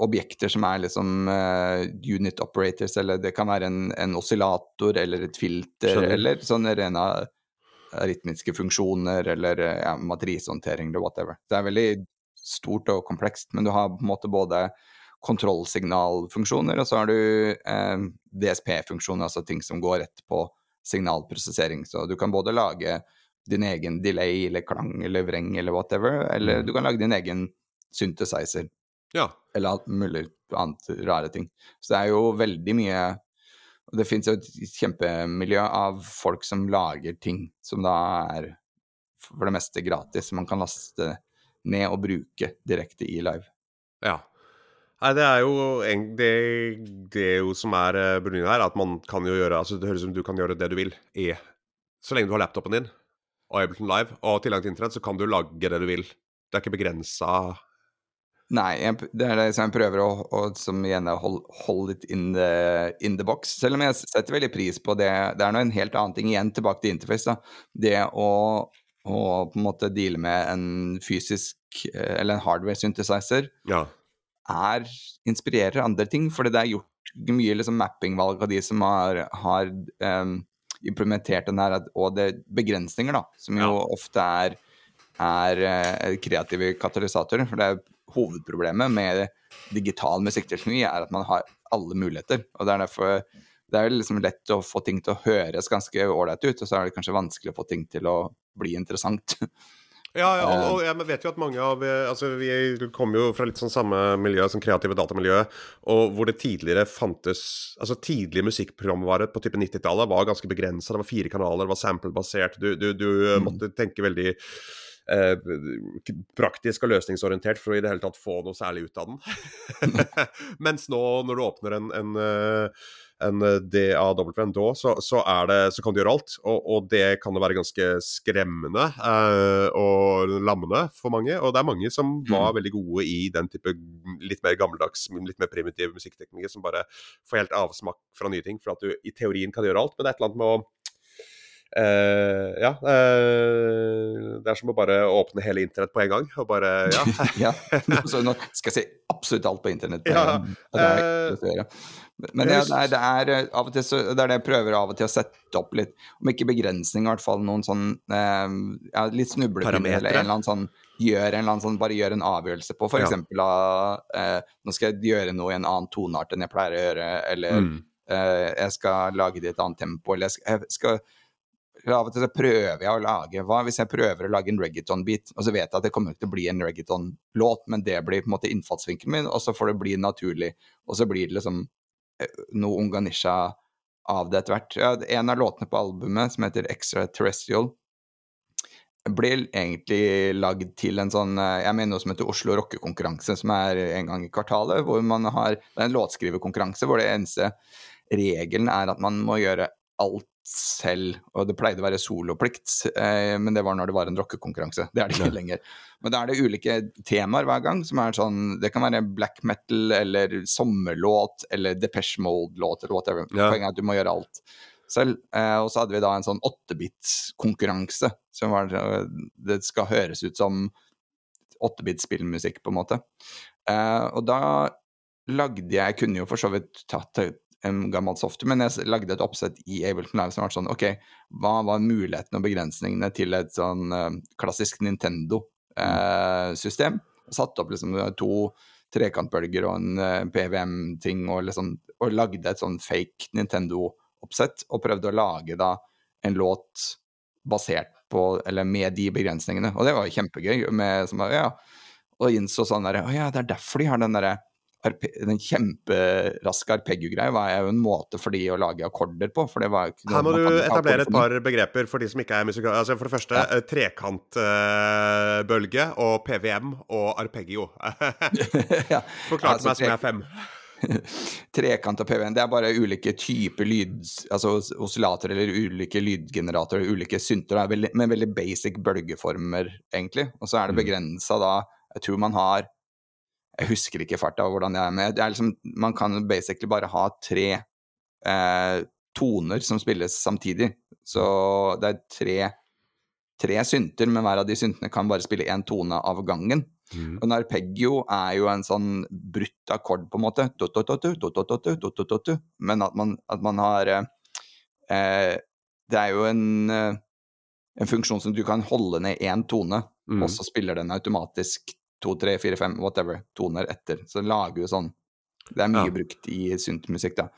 objekter som er liksom uh, unit operators, eller det kan være en, en oscillator eller et filter, Skjønner. eller sånne rene rytmiske funksjoner, eller eh, ja, matrisehåndtering, eller whatever. Det er veldig stort og komplekst, men du har på en måte både kontrollsignalfunksjoner, og så har du eh, DSP-funksjoner, altså ting som går rett på signalprosessering. Så du kan både lage din egen delay eller klang eller vreng eller whatever, eller Mm. du kan lage din egen synthesizer Ja. eller alt mulig annet rare ting. Så det er jo veldig mye Og det fins jo et kjempemiljø av folk som lager ting som da er for det meste gratis. Man kan laste ned og bruke direkte i live. ja. Nei, det er jo det, det er jo som er eh, her, at man kan jo gjøre altså Det høres ut som du kan gjøre det du vil i Så lenge du har laptopen din og Ableton Live og tilgang til internett, så kan du lage det du vil. Det er ikke begrensa Nei, jeg, det er det som jeg prøver å, å som igjen er hold, hold it in the, in the box. Selv om jeg setter veldig pris på det. Det er nå en helt annen ting igjen, tilbake til interface. da. Det å, å på en måte deale med en fysisk eh, eller en hardware synthesizer Ja. er inspirerer andre ting, fordi det er gjort mye liksom mappingvalg av de som har, har um, implementert den her, og det er begrensninger, da, som jo Ja. ofte er, er eh, kreative katalysatorer. For det er hovedproblemet med digital musikkteknologi er at man har alle muligheter. Og det er derfor det er liksom lett å få ting til å høres ganske ålreit ut, og så er det kanskje vanskelig å få ting til å bli interessant. Ja, ja, Eh. og, og jeg vet jo at mange av eh, Altså, vi kommer jo fra litt sånn samme miljø som kreative datamiljø, og hvor det tidligere fantes Altså, tidlig musikkprogramvare på type 90-tallet var ganske begrensa. Det var fire kanaler, det var sample-basert. Du, du, du eh, Mm. måtte tenke veldig eh, praktisk og løsningsorientert for å i det hele tatt få noe særlig ut av den. Mens nå, når du åpner en, en eh, en DAW, en DAW, så, så, er det, så kan du gjøre alt. Og, og det kan jo være ganske skremmende eh, og lammende for mange. Og det er mange som var veldig gode i den type litt mer gammeldags, litt mer primitive musikkteknikker, som bare får helt avsmak fra nye ting. For at du i teorien kan gjøre alt, men det er et eller annet med å Eh, ja. Uh, det er som å bare åpne hele internett på en gang. Og bare Ja. ja. Så nå skal jeg si absolutt alt på internett. Ja, Uh. Men det, er, det er eh, av og til så, det er det jeg prøver av og til å sette opp litt, om ikke begrensning, i hvert fall noen sånn ja, litt snublepinner eller en eller annen sånn gjør en eller annen sånn, bare gjør en avgjørelse på, for Ja. eh, nå skal jeg gjøre noe i en annen toneart enn jeg pleier å gjøre, eller Mm. uh, jeg skal lage det i et annet tempo, eller jeg skal, jeg skal Av og til så prøver jeg å lage Hva hvis jeg prøver å lage en reggaeton-beat, og så vet jeg at det kommer ikke til å bli en reggaeton-låt, men det blir på en måte innfallsvinkelen min, og så får det bli naturlig. Og så blir det liksom noe Unganisha av det etter hvert. Ja, en av låtene på albumet, som heter Extraterrestrial, blir egentlig lagd til en sånn Jeg mener noe som heter Oslo rockekonkurranse, som er en gang i kvartalet. hvor man har, Det er en låtskriverkonkurranse hvor det eneste regelen er at man må gjøre alt selv. Og det pleide å være soloplikt, eh, men det var når det var en rockekonkurranse. Det er det ikke lenger. Men da er det ulike temaer hver gang. som er sånn, Det kan være black metal eller sommerlåt eller Depeche Mode-låt eller whatever. Ja. Poenget er at du må gjøre alt selv. Eh, og så hadde vi da en sånn åttebit-konkurranse som var, eh, Det skal høres ut som åttebit-spillmusikk, på en måte. Eh, og da lagde jeg Jeg kunne jo for så vidt tatt en gammel software, men jeg lagde et oppsett i Ableton Live som var sånn OK, hva var mulighetene og begrensningene til et sånn uh, klassisk Nintendo-system? Uh, Satte opp liksom to trekantbølger og en uh, eh, PVM-ting og, liksom, og lagde et sånn fake Nintendo-oppsett, og prøvde å lage da en låt basert på, eller med de begrensningene. Og det var jo kjempegøy. Med, som, ja, og innså sånn derre Å ja, det er derfor de har den derre den kjemperaske arpeggio-greia var jo en måte for de å lage akkorder på. For det var ikke Her må du etablere et par begreper for de som ikke er musikale. Altså for det første ja. Eh, trekantbølge uh, og PVM og arpeggio. ja. Forklar altså, meg som jeg er fem. Trekant og PVM, det er bare ulike typer lyd, altså oscillatorer eller ulike lydgeneratorer, ulike synter, med veldig basic bølgeformer, egentlig. Og så er det mm. begrensa da Jeg tror man har jeg husker ikke farta hvordan jeg er med. Det er liksom, man kan basically bare ha tre eh, toner som spilles samtidig. Så det er tre, tre synter, men hver av de syntene kan bare spille én tone av gangen. Mm. Og en arpeggio er jo en sånn brutt akkord, på en måte. Men at man, at man har eh, Det er jo en, en funksjon som du kan holde ned én tone, mm. og så spiller den automatisk to, tre, fire, fem, whatever, toner etter. Så lager jo sånn Det er mye ja. brukt i syntmusikk, da.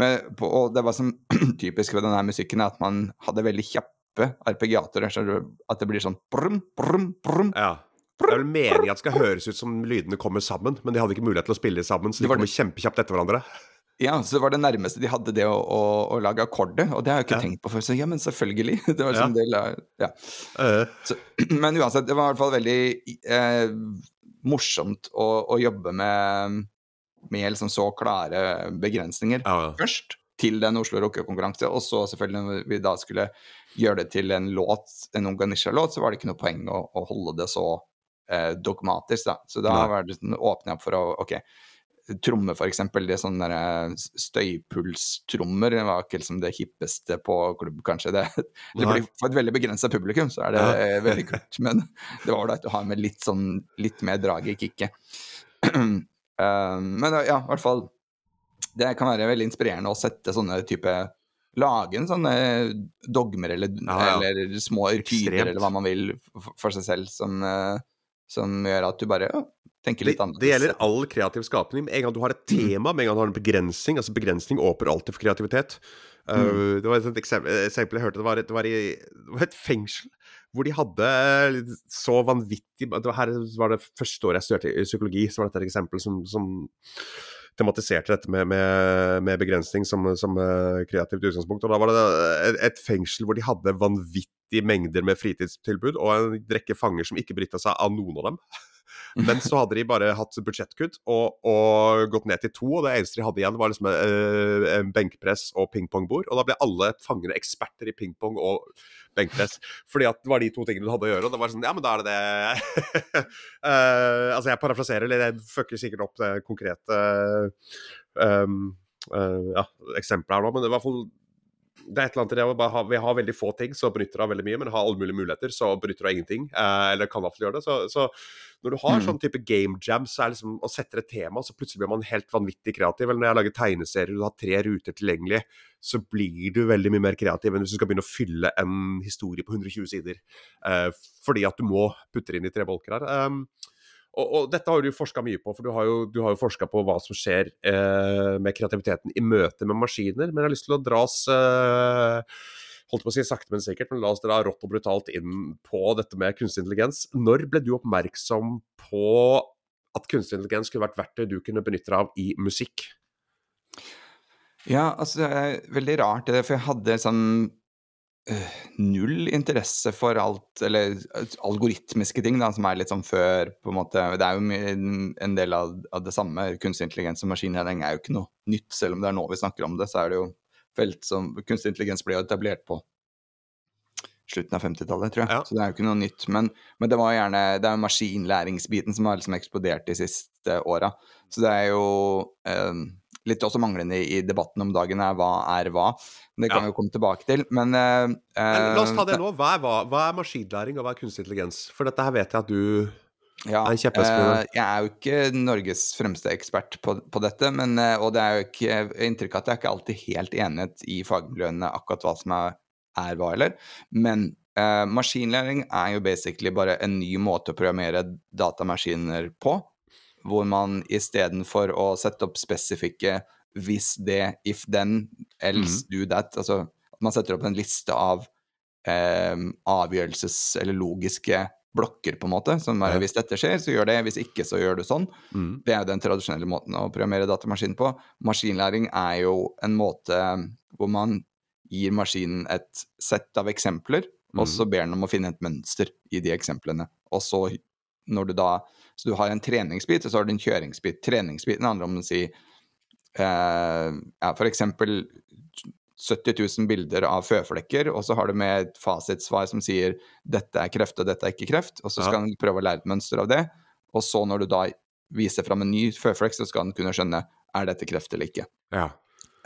Men, på, og det var som typisk ved denne musikken, at man hadde veldig kjappe arpeggiatorer. Så at det blir sånn brum, brum, brum. Ja. Det er vel meningen at det skal høres ut som lydene kommer sammen, men de hadde ikke mulighet til å spille sammen, så de kommer kjempekjapt etter hverandre. Ja, så det var det nærmeste de hadde det å, å, å lage akkordet, og det har jeg ikke ja. tenkt på før. Så ja, men selvfølgelig. Det var sånn ja. del av Ja. Uh. Så, men uansett, det var i hvert fall veldig eh, morsomt å, å, jobbe med, med liksom så klare begrensninger ja. først til den Oslo rockekonkurranse, og så selvfølgelig når vi da skulle gjøre det til en låt, en Unganisha-låt, så var det ikke noe poeng å, å holde det så eh, dogmatisk, da. Så da var det sånn, åpne opp for å OK trommer, f.eks. Det er sånne eh, støypulstrommer var ikke liksom det hippeste på klubb, kanskje. Det, det blir For et veldig begrensa publikum så er det ja. Eh, veldig kult, men det var ålreit å ha med litt sånn litt mer drag i kicket. Eh, men ja, i hvert fall Det kan være veldig inspirerende å sette sånne type Lage en sånne dogmer eller, ja, ja. eller små rekyler eller hva man vil for seg selv, som, som gjør at du bare tenker litt annerledes. Det gjelder all kreativ skapning. Med en gang du har et mm. tema, med en gang du har en begrensning Altså begrensning åpner alltid for kreativitet. Uh, mm. det var et eksempel, jeg hørte det var, det var, i, det var et fengsel hvor de hadde så vanvittig det var Her var det første året jeg studerte psykologi, så var dette et eksempel som, som tematiserte dette med, med, med begrensning som, som uh, kreativt utgangspunkt. Og da var det et, et, fengsel hvor de hadde vanvittige mengder med fritidstilbud, og en rekke fanger som ikke benytta seg av noen av dem. Men så hadde de bare hatt budsjettkutt og, og, gått ned til to, og det eneste de hadde igjen, var liksom uh, benkpress og pingpongbord. Og da ble alle fangene eksperter i pingpong og benkpress. Fordi at det var de to tingene du hadde å gjøre. Og det var sånn, ja, men da er det det. uh, altså, jeg parafraserer, eller jeg fucker sikkert opp det konkrete um, uh, ja, eksempelet her nå, men det var i hvert fall det er et eller annet i det å ha, Vi har veldig få ting, så bryter av veldig mye. Men har alle mulige muligheter, så bryter av ingenting. Eh, eller kan iallfall gjøre det. Så, så, når du har mm. sånn type game jam, så er liksom, og setter et tema, så plutselig blir man helt vanvittig kreativ. Eller når jeg lager tegneserier og du har tre ruter tilgjengelig, så blir du veldig mye mer kreativ enn hvis du skal begynne å fylle en historie på 120 sider. Eh, fordi at du må putte det inn i tre bolker her. Um, og, og, dette har du forska mye på, for du har jo, du jo forska på hva som skjer eh, med kreativiteten i møte med maskiner. Men jeg har lyst til å dra oss eh, holdt på å si sakte, men sikkert, men la oss dra rått og brutalt inn på dette med kunstig intelligens. Når ble du oppmerksom på at kunstig intelligens skulle vært verktøy du kunne benytte deg av i musikk? Ja, altså det er veldig rart det, for jeg hadde sånn null interesse for alt, eller øh, algoritmiske ting, da, som er litt sånn før, på en måte. Det er jo en del av, av det samme. Kunstig intelligens og maskinlæring er jo ikke noe nytt, selv om det er nå vi snakker om det. Så er det jo felt som kunstig intelligens ble etablert på slutten av 50-tallet, tror jeg. Ja. Så det er jo ikke noe nytt. Men, men, det var gjerne det er jo maskinlæringsbiten som har liksom eksplodert de siste åra. Så det er jo eh, litt også manglende i debatten om dagen er hva er hva. Det kan ja. vi komme tilbake til. Men, uh, men La oss ta det nå. Hva er, hva? hva er maskinlæring, og hva er kunstig intelligens? For dette her vet jeg at du ja, er. Eh, jeg er jo ikke Norges fremste ekspert på, på dette, men, eh, og det er jo ikke inntrykk at er ikke alltid helt enighet i fagmiljøene akkurat hva som er er hva eller. Men uh, maskinlæring er jo basically bare en ny måte å programmere datamaskiner på. Hvor man istedenfor å sette opp spesifikke hvis det, if then, else, mm. do that Altså man setter opp en liste av eh, avgjørelses- eller logiske blokker, på en måte. Som er, ja. hvis dette skjer, så gjør det. Hvis ikke, så gjør du sånn. Mm. Det er jo den tradisjonelle måten å programmere datamaskin på. Maskinlæring er jo en måte hvor man gir maskinen et sett av eksempler, mm. og så ber den om å finne et mønster i de eksemplene. Og så når du da Så du har en treningsbit, og så har du en kjøringsbit. Treningsbiten handler om å si eh, ja, eksempel 70 000 bilder av føflekker, og så har du med et fasitsvar som sier 'dette er kreft, og dette er ikke kreft', og så skal ja. den prøve å lære et mønster av det. Og så når du da viser fram en ny føflekk, så skal den kunne skjønne er dette kreft eller ikke. Ja.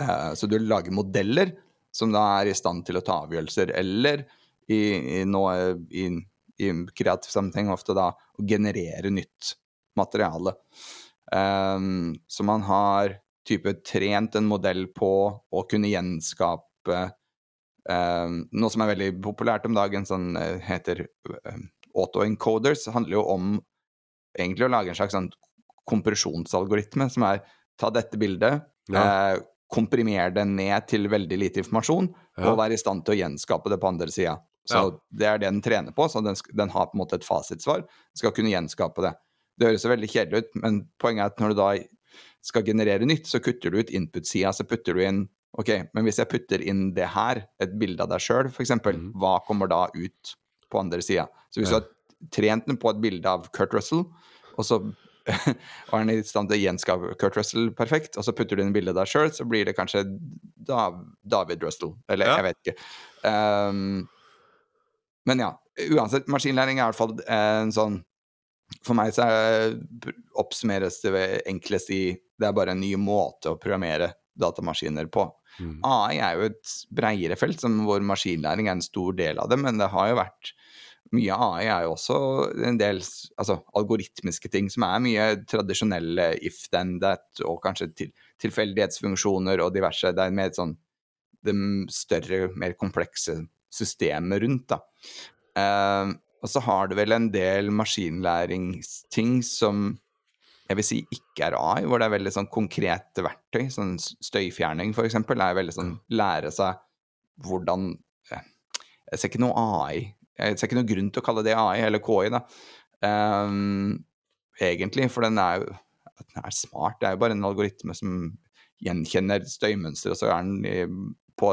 Uh, så du lager modeller som da er i stand til å ta avgjørelser, eller i, i, nå, i, i kreativ sammenheng ofte da å generere nytt materiale. Um, så man har type trent en modell på å kunne gjenskape um, noe som er veldig populært om dagen, sånn uh, heter uh, autoencoders, handler jo om egentlig å lage en slags sånn kompresjonsalgoritme, som er ta dette bildet, ja. uh, komprimere det ned til veldig lite informasjon, ja. og være i stand til å gjenskape det på andre sida. Så ja. det er det den trener på, så den, den, har på en måte et fasitsvar. Skal kunne gjenskape det. Det høres veldig kjedelig ut, men poenget er at når du da skal generere nytt, så kutter du ut input-sida, så putter du inn Ok, men hvis jeg putter inn det her, et bilde av deg sjøl f.eks., mm. hva kommer da ut på andre sida? Så hvis ja. du har trent den på et bilde av Kurt Russell, og så var han i stand til å gjenskape Kurt Russell perfekt, og så putter du inn bildet deg sjøl, så blir det kanskje David Russell. Eller ja. jeg vet ikke. Um, men ja, uansett, maskinlæring er i hvert fall en sånn For meg så er, oppsummeres det enklest i Det er bare en ny måte å programmere datamaskiner på. Mm. AI er jo et breiere felt, som hvor maskinlæring er en stor del av det, men det har jo vært mye AI er jo også en del altså, algoritmiske ting som er mye tradisjonelle if then that, og kanskje til, tilfeldighetsfunksjoner og diverse. Det er mer sånn det større, mer komplekse systemet rundt, da. Uh, og så har du vel en del maskinlæringsting som jeg vil si ikke er AI, hvor det er veldig sånn konkrete verktøy. Sånn støyfjerning, eksempel, er veldig sånn lære seg hvordan eh, Jeg ser ikke noe AI jeg ser ikke noe grunn til å kalle det AI eller KI, da. Um, egentlig, for den er jo den er smart. Det er jo bare en algoritme som gjenkjenner støymønster, og så er den på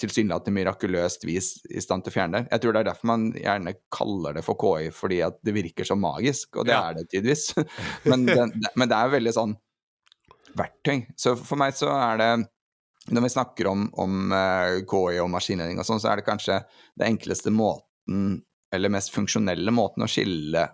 tilsynelatende mirakuløst vis i stand til å fjerne det. Jeg tror det er derfor man gjerne kaller det for KI, fordi at det virker så magisk, og det ja. er det tidvis. men, den, men det er veldig sånn verktøy. Så for meg så er det når vi snakker om, om uh, eh, KI og maskinlæring og sånn, så er det kanskje det enkleste måten, eller mest funksjonelle måten å skille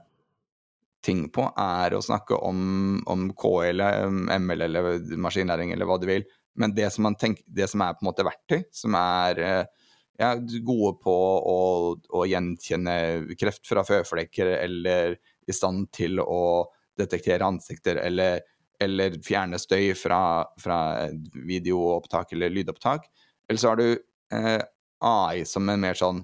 ting på, er å snakke om, om KI eller ML eller maskinlæring eller hva du vil. Men det som, tenker, det som er på en måte verktøy, som er uh, ja, gode på å, å, gjenkjenne kreft fra føflekker, eller i stand til å detektere ansikter, eller eller fjerne støy fra, fra videoopptak eller lydopptak. Eller så har du eh, AI som en mer sånn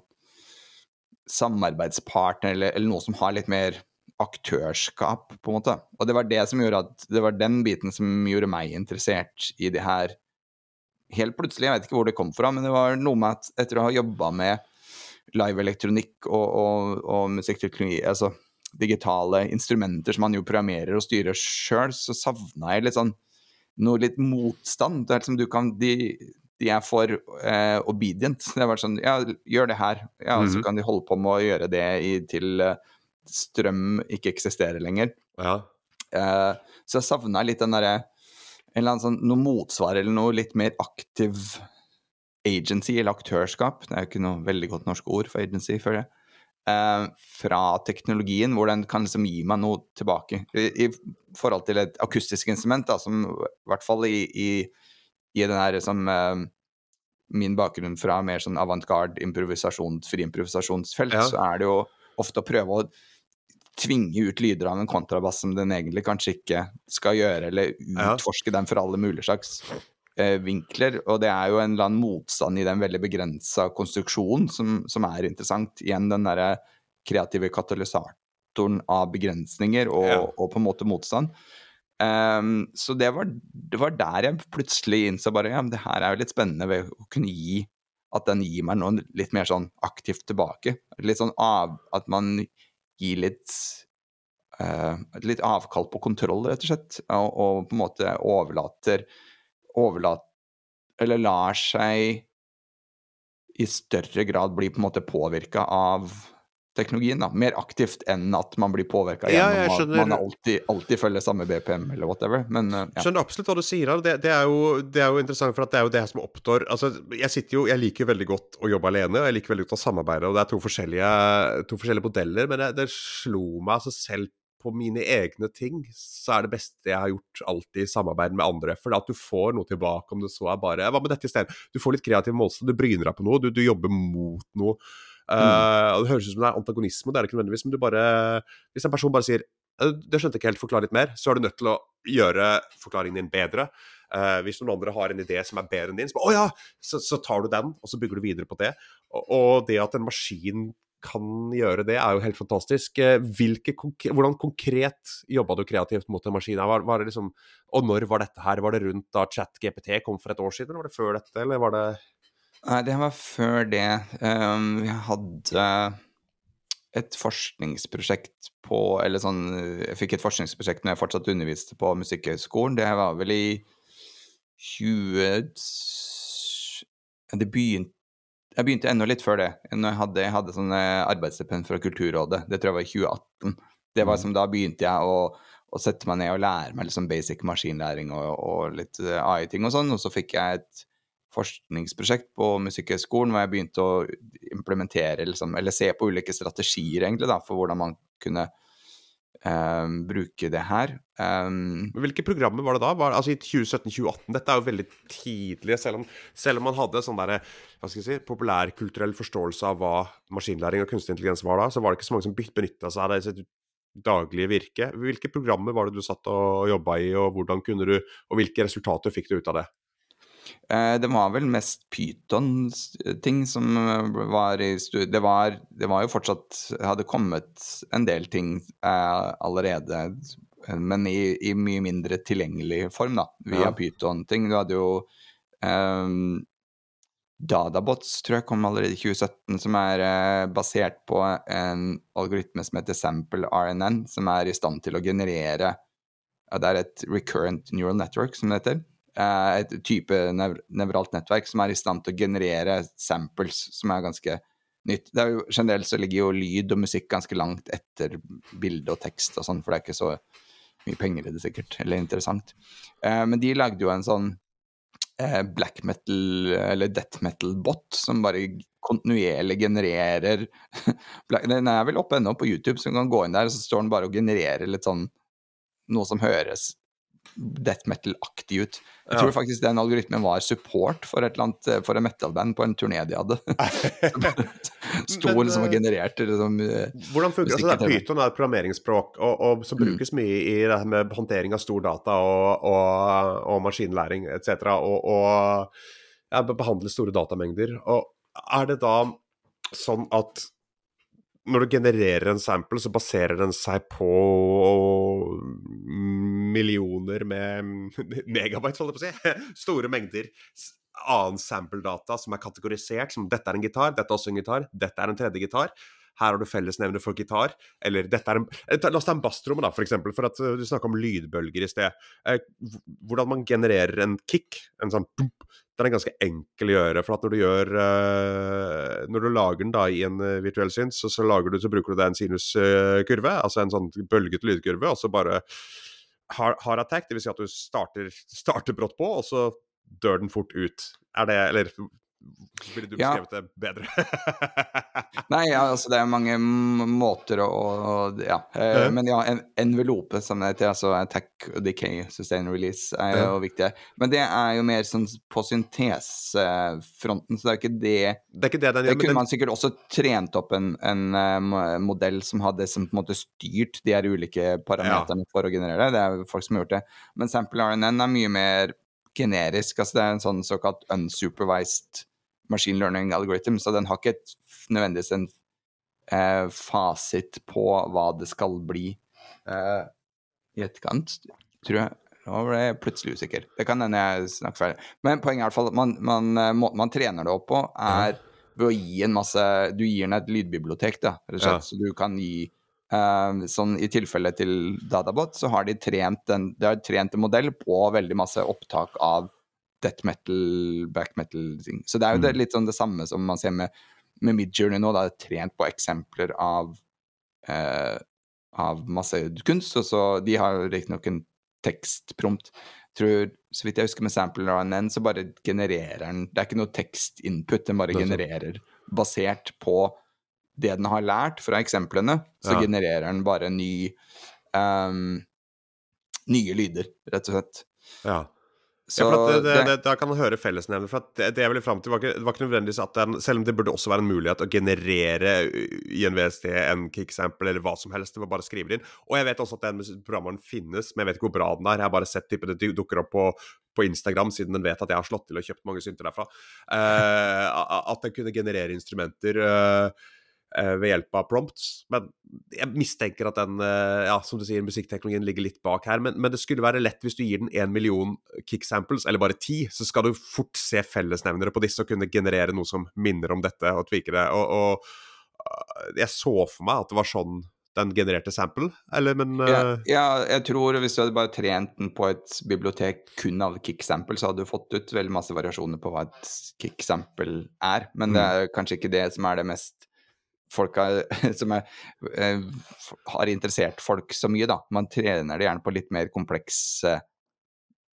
samarbeidspartner, eller, eller, noe som har litt mer aktørskap, på en måte. Og det var det som gjorde at Det var den biten som gjorde meg interessert i det her helt plutselig, jeg vet ikke hvor det kom fra, men det var noe med at etter å ha jobba med live-elektronikk og, og, og musikkteknologi, altså digitale instrumenter som man jo programmerer og styrer sjøl, så savna jeg litt sånn noe litt motstand. Det er liksom du kan de, de er for eh, obedient. Det har vært sånn Ja, gjør det her. Ja, mm -hmm. Så mhm. kan de holde på med å gjøre det i, til uh, strøm ikke eksisterer lenger. Ja. Eh, så jeg savna litt den derre en eller annen sånn, noe motsvar eller noe litt mer aktiv agency eller aktørskap. Det er jo ikke noe veldig godt norsk ord for agency, føler jeg. Eh, fra teknologien, hvor den kan liksom gi meg noe tilbake. I, i forhold til et akustisk instrument, da, som i hvert fall i, i i den her som uh, Min bakgrunn fra mer sånn avantgarde improvisasjons, friimprovisasjonsfelt, ja. så er det jo ofte å prøve å tvinge ut lyder av en kontrabass som den egentlig kanskje ikke skal gjøre, eller utforske den for alle mulige slags eh, vinkler. Og det er jo en eller annen motstand i den veldig begrensa konstruksjonen som, som, er interessant. Igjen den derre kreative katalysatoren av begrensninger og, ja. og, på en måte motstand. Um, så det var, det var, der jeg plutselig innså bare ja, men det her er jo litt spennende ved å kunne gi At den gir meg noe litt mer sånn aktivt tilbake. Litt sånn av At man gir litt uh, Litt avkall på kontroll, rett og slett. Og, og på en måte overlater Overlater Eller lar seg i større grad bli på en måte påvirka av teknologien, da. Mer aktivt enn at man blir påvirka ja, gjennom at man alltid, alltid, følger samme BPM eller whatever. Men, uh, ja. Skjønner absolutt hva du sier. Det, det, jo, det, er jo, interessant, for det er jo det som oppstår altså, Jeg sitter jo, jeg liker veldig godt å jobbe alene, og jeg liker veldig godt å samarbeide. og Det er to forskjellige, to forskjellige modeller, men det, det slo meg altså selv på mine egne ting, så er det beste jeg har gjort alltid i samarbeid med andre. For at du får noe tilbake, om det så er bare Hva med dette i stedet? Du får litt kreativ motstand, du bryner deg på noe, du, du jobber mot noe. Uh, det høres ut som det er antagonisme, det er det ikke nødvendigvis. Men du bare Hvis en person bare sier «Øh, det skjønte jeg ikke helt, forklar litt mer, så er du nødt til å gjøre forklaringen din bedre. Uh, hvis noen andre har en idé som er bedre enn din, så, oh, ja! så, så tar du den, og så bygger du videre på det. Og, og, det at en maskin kan gjøre det, er jo helt fantastisk. Hvilke, hvordan konkret jobba du kreativt mot en maskin? Var, var liksom, og når var dette her? Var det rundt da ChatGPT kom for et år siden, eller var det før dette, eller var det Nei, det var før det. Um, vi hadde et forskningsprosjekt på Eller sånn Jeg fikk et forskningsprosjekt når jeg fortsatt underviste på Musikkhøgskolen. Det var vel i 20 Det begynte jeg begynte enda litt før det. Når jeg hadde, jeg hadde sånn arbeidsstipend fra Kulturrådet. Det tror jeg var i 2018. Det var mm. som Da begynte jeg å, å sette meg ned og lære meg liksom basic maskinlæring og, og litt AI-ting og sånn. Og så fikk jeg et forskningsprosjekt på Musikkhøgskolen hvor jeg begynte å implementere, liksom, eller se på ulike strategier egentlig da, for hvordan man kunne um, bruke det her. Um, Hvilke programmer var det da? Var, altså I 2017-2018? Dette er jo veldig tidlig, selv om, selv om man hadde sånn der, hva skal jeg si, populærkulturell forståelse av hva maskinlæring og kunstig intelligens var da, så var det ikke så mange som benytta seg av det sitt daglige virke. Hvilke programmer var det du satt og jobba i, og kunne du, og hvilke resultater fikk du ut av det? Eh, det var vel mest Pyton-ting som eh, var i studio. Det var, det var jo fortsatt Hadde kommet en del ting eh, allerede, men i, i, mye mindre tilgjengelig form, da, via ja. Pyton-ting. Du hadde jo eh, Dadabots, tror jeg kom allerede i 2017, som er eh, basert på en algoritme som heter Sample RNN, som er i stand til å generere ja, Det er et recurrent neural network, som det heter Eh, et type nevralt nettverk som er i stand til å generere samples, som er ganske nytt. Er jo, generelt så ligger jo lyd og musikk ganske langt etter bilde og tekst og sånn, for det er ikke så mye penger i det sikkert, eller interessant. Eh, men de lagde jo en sånn eh, black metal eller death metal-bot som bare kontinuerlig genererer Den er vel oppe ennå på YouTube, så du kan gå inn der, så står den bare og genererer litt sånn noe som høres death metal-aktig ut. Jeg tror faktisk den algoritmen var support for, et eller annet, eh, for en metal-band på en turné de hadde. Sto liksom og eh, genererte liksom, eh, Hvordan funker det? Altså, Python er et programmeringsspråk og, og som mm. brukes mye i det her med håndtering av stor data og, og, og maskinlæring etc. Og, og ja, behandle store datamengder. Og er det da sånn at når du genererer en sample, så baserer den seg på millioner med megabyte, holdt jeg på å si. Store mengder. annen sample-data som er kategorisert som dette er en gitar, dette er også en gitar, dette er en tredje gitar. Her har du fellesnevner for gitar. Eller dette er en La oss ta en basstromme, da, for eksempel. For at du snakka om lydbølger i sted. hvordan man genererer en kick, en sånn pump, den er ganske enkel å gjøre. For at når du gjør Når du lager den da i en virtuell syns, så, så, du, så bruker du det en sinuskurve, altså en sånn bølgete lydkurve, og så bare hard attack, dvs. Si at du starter, starter brått på, og så dør den fort ut. Er det Eller ville du beskrevet ja. det bedre? Nei, ja, altså det er mange måter å, å Ja. Eh, men ja, en envelope, som det heter, altså attack, decay, sustain release, er jo viktig. Men det er jo mer sånn på syntesefronten, så det er ikke det Det, ikke det, den, det kunne den... man sikkert også trent opp en, en uh, modell som hadde som på en måte styrt de her ulike parameterne for å generere det. Det er jo folk som har gjort det. Men sample RNN er mye mer generisk. altså Det er en sånn såkalt unsupervised machine learning algorithm, så den har ikke et, nødvendigvis en eh, fasit på hva det skal bli eh, i etterkant, tror jeg. Nå ble jeg plutselig usikker. Det kan hende jeg snakker ferdig. Men poenget er i hvert fall at man, man, eh, måten man trener det opp på, er ved å gi en masse Du gir den et lydbibliotek, da, rett og slett. Ja. Så du kan gi uh, Sånn i tilfelle til Dadabot, så har de trent en, de har trent en modell på veldig masse opptak av death metal, back metal-ting. Så det er jo det, mm. litt sånn det samme som man ser med, med Midjourney nå. Da, er det trent på eksempler av, eh, av masse kunst. Og så De har riktignok en tekstprompt. Tror, så vidt jeg husker med sampler og NN, så bare genererer den Det er ikke noe tekstinput, den bare genererer basert på det den har lært fra eksemplene. Så ja. genererer den bare ny um, nye lyder, rett og slett. Ja. Så, ja, det, det, det, da kan man høre fellesnevner. For det, det, jeg ville fram til, var ikke, var ikke nødvendigvis at den, Selv om det burde også være en mulighet å generere i en kicksample eller hva som helst. Det var bare å skrive det inn. Og jeg vet også at den programvaren finnes, men jeg vet ikke hvor bra den er. Jeg har bare sett typen det dukker opp på, på, Instagram, siden den vet at jeg har slått til og kjøpt mange synter derfra. Uh, at den kunne generere instrumenter. Uh, ved hjelp av prompts. Men jeg mistenker at den, eh, ja, som du sier, musikkteknologien ligger litt bak her. Men, men det skulle være lett hvis du gir den én million kick samples, eller bare ti, så skal du fort se fellesnevnere på disse og kunne generere noe som minner om dette, og tvike det. Og, og jeg så for meg at det var sånn den genererte sample, eller men uh... ja, ja, jeg tror hvis du hadde bare trent den på et bibliotek kun av kick-sample, så hadde du fått ut veldig masse variasjoner på hva et kick-sample er. Men mm. det er kanskje ikke det som er det mest folka som er, eh, har interessert folk så mye, da. Man trener det gjerne på litt mer komplekse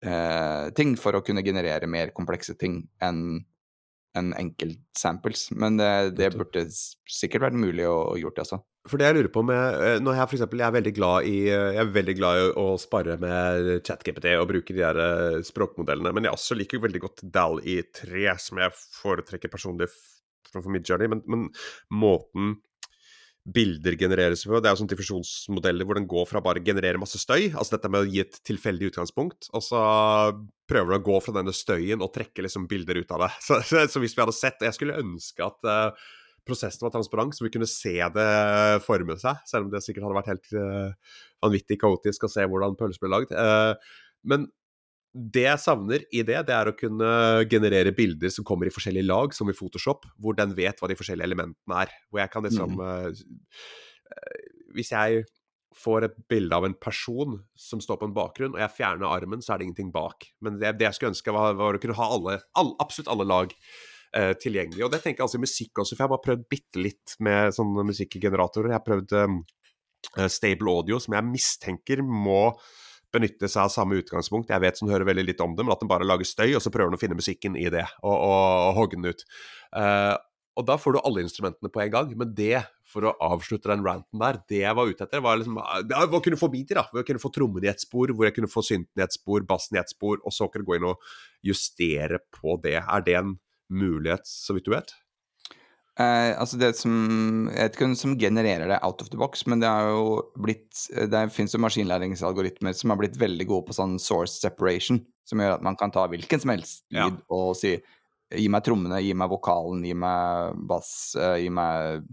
eh, ting for å kunne generere mer komplekse ting enn en enkeltsamples. Men det, det, burde sikkert vært mulig å, å gjort, altså. For det jeg lurer på med eh, Når jeg jeg er veldig glad i jeg er veldig glad i å spare med ChatGPT og bruke de der eh, språkmodellene, men jeg også liker veldig godt DAL i 3, som jeg foretrekker personlig for Midjourney, men, men måten bilder genereres på. Det er jo sånne diffusjonsmodeller hvor den går fra bare å generere masse støy, altså dette med å gi et tilfeldig utgangspunkt, og så prøver den å gå fra denne støyen og trekke liksom bilder ut av det. Så, så, hvis vi hadde sett Jeg skulle ønske at uh, prosessen var transparent, så vi kunne se det forme seg, selv om det sikkert hadde vært helt uh, vanvittig kaotisk å se hvordan pølser ble lagd. Uh, men det jeg savner i det, det er å kunne generere bilder som kommer i forskjellige lag, som i Photoshop, hvor den vet hva de forskjellige elementene er. Hvor jeg kan liksom mm. uh, Hvis jeg får et bilde av en person som står på en bakgrunn, og jeg fjerner armen, så er det ingenting bak. Men det, det jeg skulle ønske, var, var, å kunne ha alle, all, absolutt alle lag uh, tilgjengelig. Og det tenker jeg altså i musikk også, for jeg har bare prøvd bitte litt med sånne musikkgeneratorer. Jeg har prøvd um, Stable Audio, som jeg mistenker må benytte seg av samme utgangspunkt. Jeg vet som hører veldig litt om det, men at den bare lager støy, og så prøver den å finne musikken i det, og, og, og hogge den ut. Uh, og da får du alle instrumentene på en gang, men det, for å avslutte den ranten der, det jeg var ute etter, var liksom ja, å kunne få beater, da. Hvor jeg kunne få trommene i et spor, hvor jeg kunne få synten i et spor, bassen i et spor, og så kunne gå inn og justere på det. Er det en mulighet, så vidt du vet? Eh, altså det som Jeg vet ikke hvem som genererer det out of the box, men det har jo blitt Det fins jo maskinlæringsalgoritmer som har blitt veldig gode på sånn source separation, som gjør at man kan ta hvilken som helst lyd ja. og si Gi meg trommene, gi meg vokalen, gi meg bass, uh, gi meg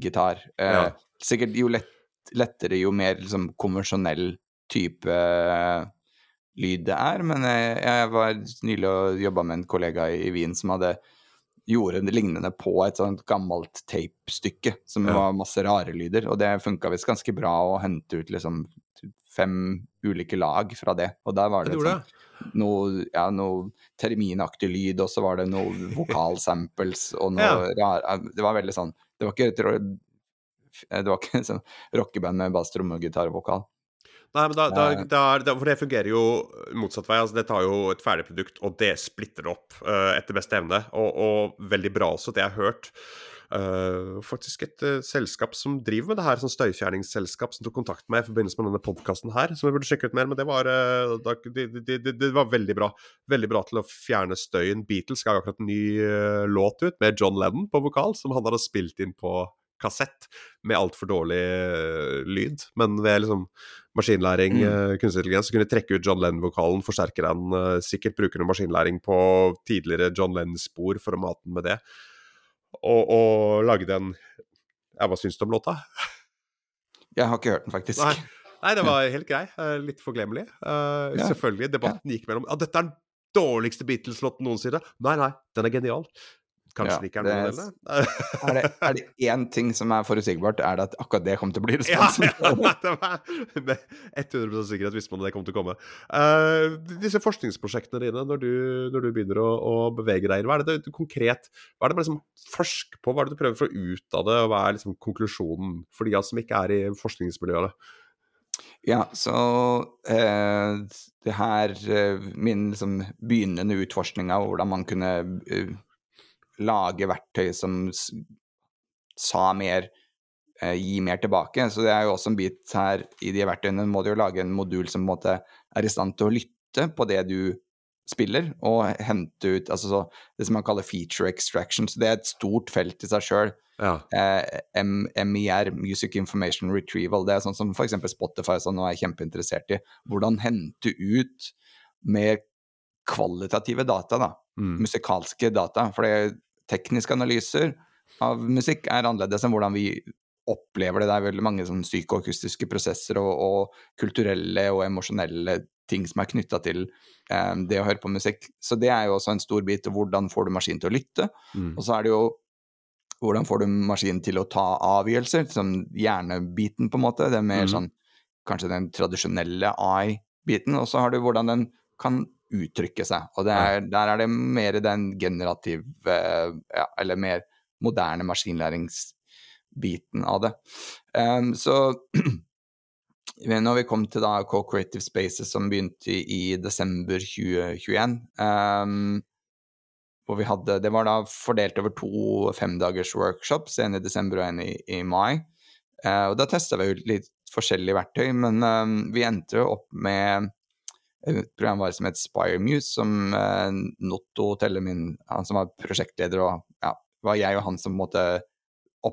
gitar. Uh, ja. Sikkert jo lett, lettere, jo mer liksom konvensjonell type lyd det er, men jeg, jeg var nylig og jobba med en kollega i, i Wien som hadde gjorde det lignende på et sånt gammelt tape-stykke som Ja. var masse rare lyder, og det funka visst ganske bra å hente ut liksom fem ulike lag fra det. Og der var Det det sånn, noe, ja, noe terminaktig lyd, og så var det noe vokalsamples og noe rare, Det var veldig sånn Det var ikke et det var ikke en sånn rockeband med bass, tromme, gitar og vokal. Nei, men da, da, da, For det fungerer jo motsatt vei. altså Det tar jo et ferdig produkt, og det splitter det opp uh, etter beste evne. Og, og veldig bra også, det jeg har hørt. Uh, faktisk et uh, selskap som driver med det her, sånn støyfjerningsselskap, som tok kontakt med meg i forbindelse med denne podkasten her, som jeg burde sjekke ut mer, men det var, da, det, de, de, det var veldig bra. Veldig bra til å fjerne støyen. Beatles ga akkurat en ny låt ut med John Lennon på vokal, som han hadde spilt inn på kassett med altfor dårlig lyd. Men ved liksom maskinlæring, Mm. eh, kunstig intelligens, så kunne trekke ut John Lennon-vokalen, forsterke den, eh, sikkert bruke noe maskinlæring på tidligere John Lennon-spor for å mate den med det. Og, og lage den Ja, hva syns du om låta? Jeg har ikke hørt den, faktisk. Nei. Nei, det var helt grei. eh, Litt forglemmelig. Uh, Ja. Selvfølgelig. Debatten gikk mellom Ja, dette er den dårligste Beatles-låten noensinne. Nei, nei, den er genial. Kanskje Ja, det ikke er noe, noen er- delene. Er det, er det én ting som er forutsigbart, er det at akkurat det kommer til å bli Ja, responsen. ja, det var med 100 sikkerhet visste man det kom til å komme. Uh, disse forskningsprosjektene dine, når du, når du begynner å, å bevege deg inn, hva er det du konkret Hva er det man liksom forsker på, hva er det du prøver å ut av det, og hva er liksom konklusjonen for de av oss som ikke er i forskningsmiljøet? Ja, så eh, det her eh, Min liksom begynnende utforskning av hvordan man kunne eh, lage verktøy som sa mer eh, Gi mer tilbake. Så det er jo også en bit her i de verktøyene. Må du jo lage en modul som på en måte er i stand til å lytte på det du spiller, og hente ut altså så, det som man kaller feature extraction. Så det er et stort felt i seg sjøl. Ja. eh, MIR, Music Information Retrieval. Det er sånn som f.eks. Spotify som nå er kjempeinteressert i. Hvordan hente ut mer kvalitative data, da. Mm. Musikalske data. For tekniske analyser av musikk er annerledes enn hvordan vi opplever det. Det er veldig mange sånn psykoakustiske prosesser og, og kulturelle og emosjonelle ting som er knytta til eh, det å høre på musikk. Så det er jo også en stor bit. Hvordan får du maskinen til å lytte? Mm. Og så er det jo hvordan får du maskinen til å ta avgjørelser, som hjernebiten, på en måte. Det er mer mm. sånn kanskje den tradisjonelle AI-biten. Og så har du hvordan den kan uttrykke seg. Og det er, der er det mer den generative, ja, eller mer moderne maskinlæringsbiten av det. Um, så når vi kom til da Co-Creative Spaces, som begynte i, i desember 2021 um, hvor vi hadde, Det var da fordelt over to femdagers workshops, en i desember og en i, i mai. Uh, og Da testa vi ut litt forskjellige verktøy, men um, vi endte jo opp med et programvare som het Spiremuse, som eh, Notto Telle, min, han som var prosjektleder, og ja, var jeg og han som måtte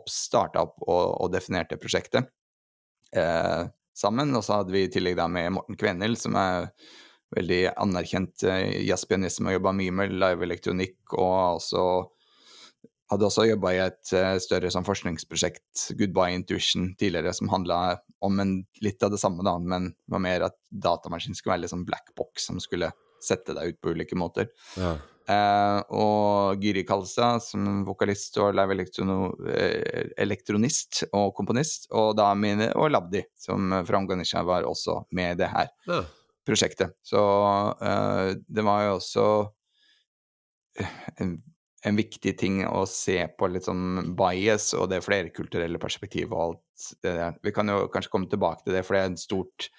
starta opp og, og definerte prosjektet eh, sammen. Og så hadde vi i tillegg da med Morten Kvenhild, som er veldig anerkjent eh, jazzpianist som har jobba mye med live-elektronikk, og også hadde også jobba i et eh, større sånn forskningsprosjekt, Goodbye Intuition, tidligere, som handla om en, litt av det samme, da, men var mer at datamaskinen skulle være litt sånn black box som skulle sette deg ut på ulike måter. Ja. Eh, og Gyri Kalsa som vokalist og live eh, elektronist og komponist, og da mine og Labdi, som fra Unganisha var også med i det her Ja. prosjektet. Så eh, det var jo også en, en viktig ting å se på litt sånn bias og det flerkulturelle perspektivet og alt det der. Vi kan jo kanskje komme tilbake til det, for det er en stort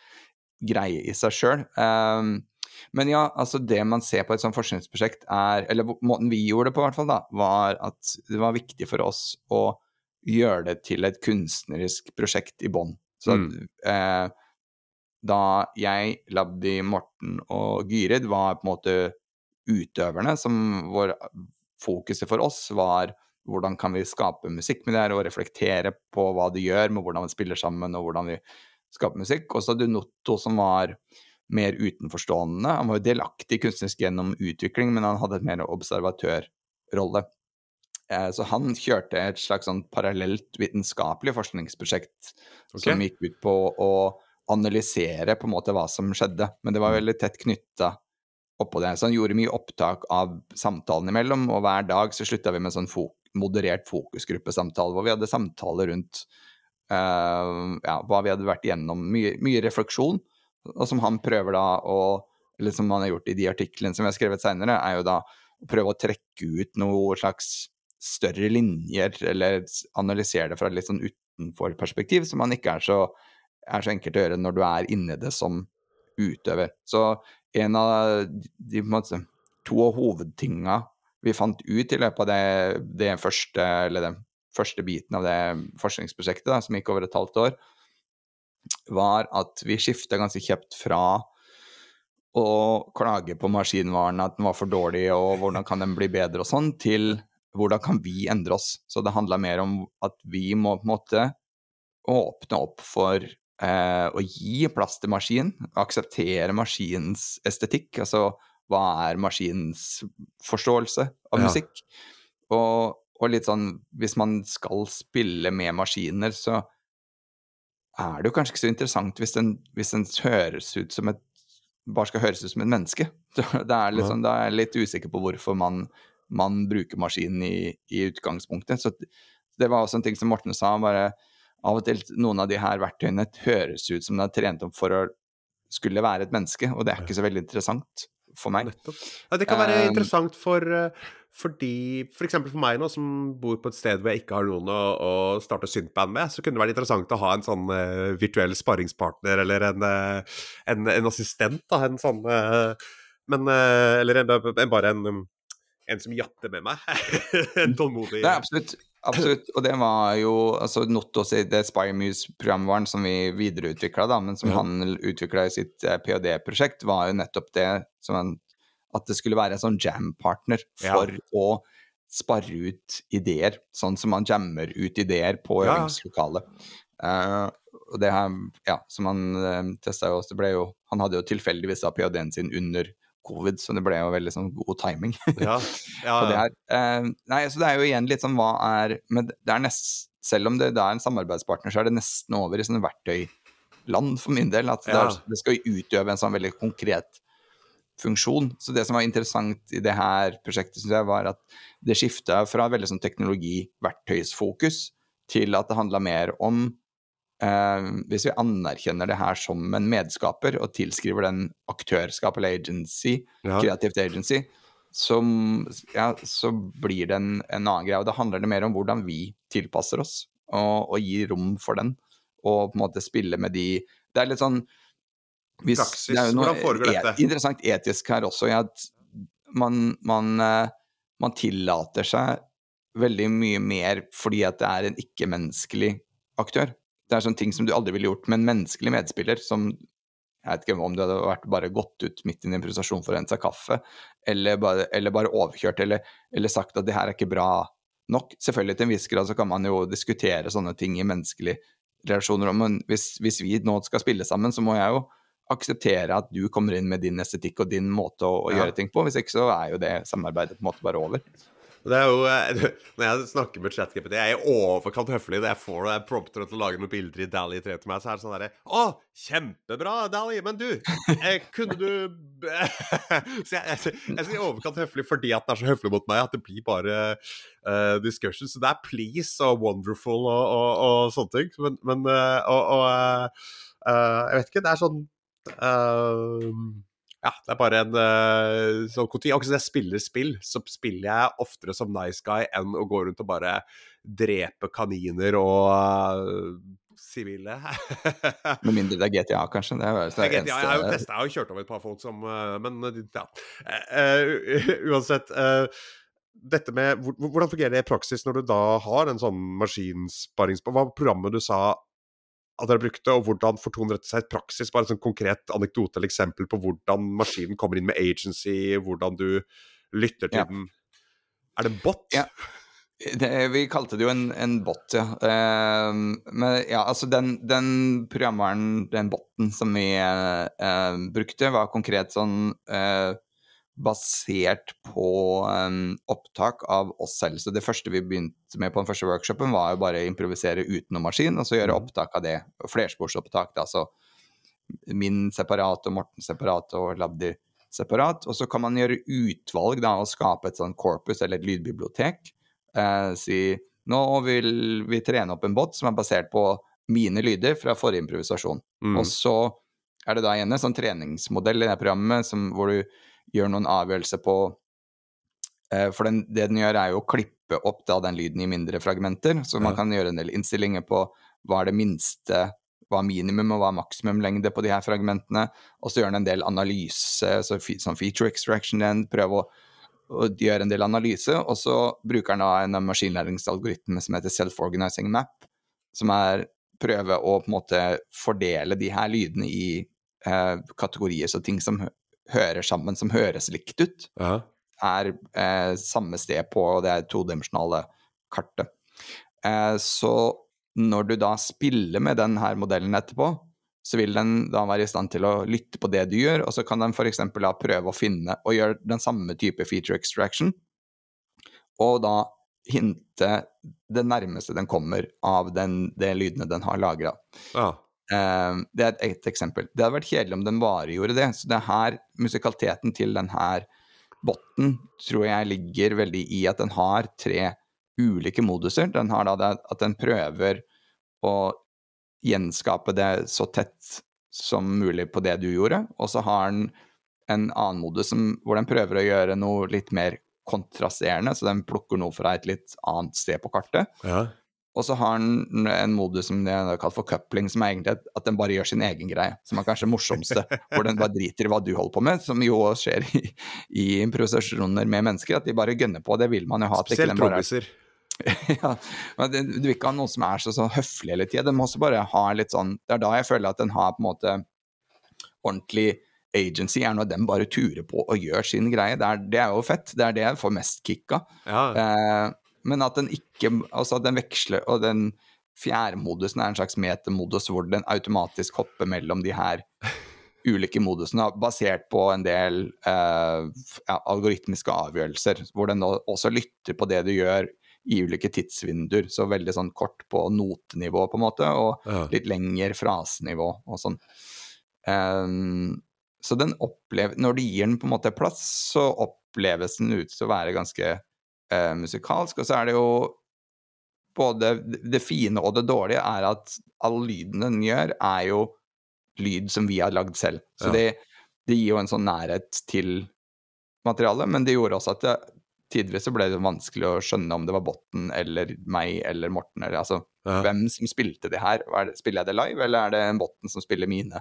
greie i seg sjøl. men ja, altså det man ser på et sånt forskningsprosjekt er Eller måten vi gjorde det på, i hvert fall, da, var at det var viktig for oss å gjøre det til et kunstnerisk prosjekt i bånn. Så mm. eh, da jeg, Labdi, Morten og Gyrid var på en måte utøverne, som vår fokuset for oss var hvordan kan vi skape musikk med det her, og reflektere på hva det gjør med hvordan vi spiller sammen, og hvordan vi skaper musikk. Og så hadde du Notto, som var mer utenforstående. Han var jo delaktig kunstnerisk gjennom utvikling, men han hadde et mer observatørrolle. Eh, Så han kjørte et slags sånn parallelt vitenskapelig forskningsprosjekt okay. som gikk ut på å analysere på en måte hva som skjedde. Men det var veldig tett knytta oppå det. Så han gjorde mye opptak av samtalene imellom, og hver dag så slutta vi med sånn fok moderert fokusgruppesamtale hvor vi hadde samtaler rundt uh, ja, hva vi hadde vært igjennom. Mye, mye, refleksjon, og som han prøver da å Eller som han har gjort i de artiklene som vi har skrevet seinere, er jo da å prøve å trekke ut noe slags større linjer, eller analysere det fra litt sånn utenfor-perspektiv, som man ikke er så, er så enkelt å gjøre når du er inni det som utøver. Så en av de måte, to hovedtinga vi fant ut i løpet av det, det første, eller den første biten av det forskningsprosjektet, da, som gikk over et halvt år, var at vi skifta ganske kjapt fra å klage på maskinvaren, at den var for dårlig, og hvordan kan den bli bedre og sånn, til hvordan kan vi endre oss. Så det handla mer om at vi må på en måte åpne opp for eh, å gi plass til maskinen, akseptere maskinens estetikk. Altså hva er maskinens forståelse av musikk? Ja. Og, og, litt sånn Hvis man skal spille med maskiner, så er det jo kanskje ikke så interessant hvis den, hvis den høres ut som et bare skal høres ut som et menneske. Det er litt sånn, da er jeg litt usikker på hvorfor man, man bruker maskinen i, i, utgangspunktet. Så det var også en ting som Morten sa. bare Av og til noen av de her verktøyene høres ut som det er trent opp for å skulle være et menneske, og det er ikke så veldig interessant for meg. Ja, det kan være um, interessant for uh, fordi f.eks. For, for meg nå, som bor på et sted hvor jeg ikke har noen å, å starte synthband med, så kunne det vært interessant å ha en sånn uh, virtuell sparringspartner eller en, uh, en, en, assistent, da. En sånn Men Eller en, bare en, en som jatter med meg. en tålmodig Det er absolutt. Absolutt. Og det var jo altså Nottos i det Spiremuse-programvaren som vi videreutvikla, men som ja. han utvikla i sitt eh, ph.d.-prosjekt, var jo nettopp det en, at det skulle være en sånn jam-partner for ja. å spare ut ideer, sånn som man jammer ut ideer på ja. øvingslokalet. Uh, og det her, ja, som han uh, eh, testa jo også, det ble jo Han hadde jo tilfeldigvis ph.d.-en sin under covid, så det ble jo veldig sånn god timing. ja, ja, ja. Uh, nei, så det er jo igjen litt sånn hva er Men det er nest, selv om det, det er en samarbeidspartner, så er det nesten over i sånne verktøyland for min del. At det, er, det, skal utøve en sånn veldig konkret funksjon. Så det som var interessant i det her prosjektet, syns jeg, var at det skifta fra veldig sånn teknologi-verktøysfokus til at det handla mer om eh, Hvis vi anerkjenner det her som en medskaper og tilskriver den aktørskap eller agency, ja. kreativt agency, som, ja, så blir det en, en, annen greie. Og da handler det mer om hvordan vi tilpasser oss og, og gir rom for den. Og på en måte spille med de Det er litt sånn hvis, Praksis, det hvordan foregår dette? Et, interessant etisk her også, ja, at man, man, eh, man tillater seg veldig mye mer fordi at det er en ikke-menneskelig aktør. Det er sånne ting som du aldri ville gjort med en menneskelig medspiller, som jeg vet ikke om det hadde vært bare gått ut midt i en improvisasjon for å hente seg kaffe, eller bare, eller bare overkjørt, eller, eller, sagt at det her er ikke bra nok. Selvfølgelig til en viss grad så kan man jo diskutere sånne ting i menneskelige relasjoner, men hvis, hvis vi nå skal spille sammen, så må jeg jo akseptere at du kommer inn med din estetikk og din måte å, å ja. gjøre ting på. Hvis ikke så er jo det samarbeidet på en måte bare over. Det er jo, eh, Når jeg snakker med ChatGPT, jeg er i overkant høflig når jeg får det prompter til å lage noen bilder i Dally 3 til meg, så er det sånn derre Å, kjempebra, Dally, men du, eh, kunne du Så jeg, jeg, jeg, er i overkant høflig fordi at den er så høflig mot meg at det blir bare uh, discussion. Så det er please og wonderful og, og, og sånne ting. Men, men uh, og uh, jeg vet ikke, det er sånn ja, det er bare en uh, sånn koti. Akkurat som jeg spiller spill, så spiller jeg oftere som nice guy enn å gå rundt og bare drepe kaniner og sivile. Uh, Med mindre det er GTA, kanskje? Det er, det er GTA, jeg har jo testa, og kjørt over et par folk som uh, Men ja. Uansett. dette med Hvordan fungerer det i praksis når du da har en sånn maskinsparings... Hva var programmet du sa at dere brukte, og hvordan fortoner seg i praksis? Bare en sånn konkret anekdote eller eksempel på hvordan maskinen kommer inn med agency, hvordan du lytter til ja. den. Er det bot? Ja. Det, vi kalte det jo en, en bot, ja. Uh, men ja, altså den, den programvaren, den boten som vi uh, brukte, var konkret sånn uh, basert på um, opptak av oss selv. Så det første vi begynte med på den første workshopen, var jo bare å improvisere noen maskin, og så gjøre mm. opptak av det. Flersporsopptak, da, så min separat og Morten separat og Labdi separat. Og så kan man gjøre utvalg da, og skape et sånn corpus eller et lydbibliotek. Eh, si nå vil vi trene opp en bot som er basert på mine lyder fra forrige improvisasjon. Mm. Og så er det da igjen en sånn treningsmodell i det programmet som, hvor du gjør noen avgjørelse på eh, For den, det den gjør, er jo å klippe opp da, den lyden i mindre fragmenter. Så man kan gjøre en del innstillinger på hva er det minste hva er minimum og hva er maksimumlengde på de her fragmentene. Og så gjør den en del analyse, så, sånn feature extraction, den, prøve å, å, gjøre en del analyse. Og så bruker den da en maskinlæringsalgoritme som heter self-organizing map, som er prøve å på en måte fordele de her lydene i eh, kategorier, så ting som hører sammen, som høres likt ut, ja. er eh, samme sted på det todimensjonale kartet. Eh, så når du da spiller med denne modellen etterpå, så vil den da være i stand til å lytte på det du gjør, og så kan den f.eks. da prøve å finne og gjøre den samme type feature extraction, og da hinte det nærmeste den kommer av den, de lydene den har lagra. Ja. Uh, det er et, eksempel. Det hadde vært kjedelig om den bare gjorde det. Så det er her, musikaliteten til denne botten tror jeg ligger veldig i at den har tre ulike moduser. Den har da det, at den prøver å gjenskape det så tett som mulig på det du gjorde, og så har den en annen modus som, hvor den prøver å gjøre noe litt mer kontrasterende, så den plukker noe fra et litt annet sted på kartet. Ja. Og så har den en modus som det er kalt for coupling, som er egentlig at den bare gjør sin egen greie. Som er kanskje morsomste, hvor den bare driter i hva du holder på med, som jo skjer i, i improvisasjoner med mennesker, at de bare gønner på. Det vil man jo ha. Spesielt trommiser. ja, men det, Du vil ikke ha noen som er så, så høflig hele tida. Den må også bare ha litt sånn Det er da jeg føler at den har på en måte ordentlig agency, er når den bare turer på og gjør sin greie. Det er, det er jo fett. Det er det jeg får mest kick av. Ja. Eh, men at den ikke Altså at den veksler, og den fjerde modusen er en slags metermodus hvor den automatisk hopper mellom de her ulike modusene, basert på en del eh, algoritmiske avgjørelser, hvor den også lytter på det du gjør i ulike tidsvinduer. Så veldig sånn kort på notenivå, på en måte, og ja. litt lengre frasenivå og sånn. Um, så den opplever Når du gir den på en måte plass, så oppleves den ut til å være ganske uh, musikalsk. Og så er det jo både det fine og det dårlige er at all lyden den gjør, er jo lyd som vi har lagd selv. Så ja. det, det, gir jo en sånn nærhet til materialet, men det gjorde også at det, tidligere så ble det vanskelig å skjønne om det var Botten eller meg eller Morten. Eller, altså, ja. Hvem som spilte det her? Det, spiller jeg det live, eller er det en Botten som spiller mine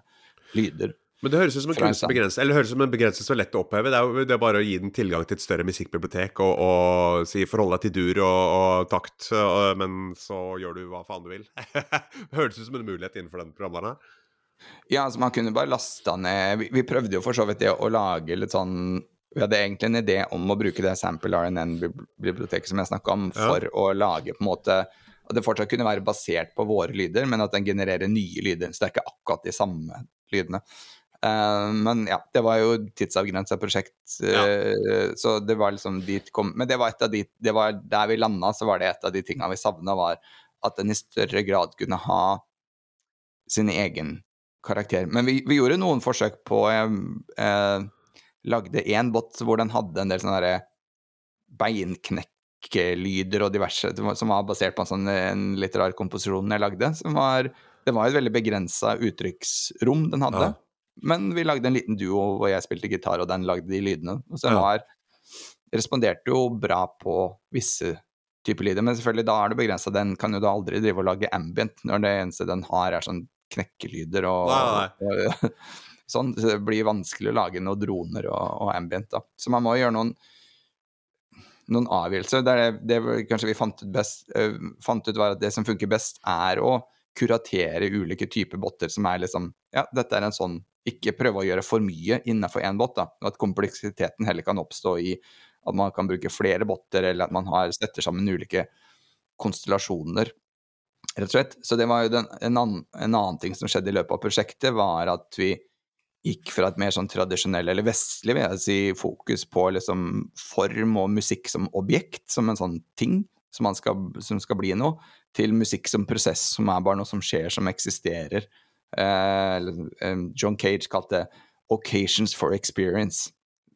lyder? Men det høres ut som en kunst begrensning, eller høres ut som en begrensning som er lett å oppheve. Det er jo det er bare å gi den tilgang til et større musikkbibliotek og, og si forholde deg til dur og, og takt, og, men så gjør du hva faen du vil. høres ut som en mulighet innenfor den programvaren her. Ja, altså man kunne bare lasta ned vi, vi, prøvde jo for så vidt det å lage litt sånn vi hadde egentlig en idé om å bruke det sample RNN-biblioteket som jeg snakka om, for ja. å lage på en måte At det fortsatt kunne være basert på våre lyder, men at den genererer nye lyder. Så det er ikke akkurat de samme lydene. Uh, men ja, det var jo tidsavgrensa prosjekt, ja. så det var liksom dit kom Men det var et av de det var Der vi landa, så var det et av de tinga vi savna, var at den i større grad kunne ha sin egen karakter. Men vi, vi gjorde noen forsøk på eh, lagde én bot hvor den hadde en del sånne beinknekkelyder og diverse, som var basert på en, sånn, en litterær komposisjon jeg lagde. Var, det var et veldig begrensa uttrykksrom den hadde. Ja. Men vi lagde en liten duo hvor jeg spilte gitar, og den lagde de lydene. Og så var responderte jo bra på visse typer lyder, men selvfølgelig da er det begrensa. Den kan jo da aldri drive og lage ambient når det eneste den har, er sånn knekkelyder og, nei, nei. og sånn. Så det blir vanskelig å lage noen droner og, og ambient. da. Så man må gjøre noen, noen avgjørelser. Det, det, kanskje vi fant ut, best, uh, fant ut var at det som funker best, er å kuratere ulike typer botter som er liksom Ja, dette er en sånn Ikke prøve å gjøre for mye innenfor én båt. Og at kompleksiteten heller kan oppstå i at man kan bruke flere båter, eller at man har, setter sammen ulike konstellasjoner rett og slett. Så det var jo den, en, annen, en, annen, ting som skjedde i løpet av prosjektet, var at vi gikk fra et mer sånn tradisjonell, eller vestlig, vil jeg si, fokus på liksom form og musikk som objekt, som en sånn ting som, skal, som skal bli noe, til musikk som prosess, som er bare noe som skjer, som eksisterer. Eh, John Cage kalte 'occasions for experience'.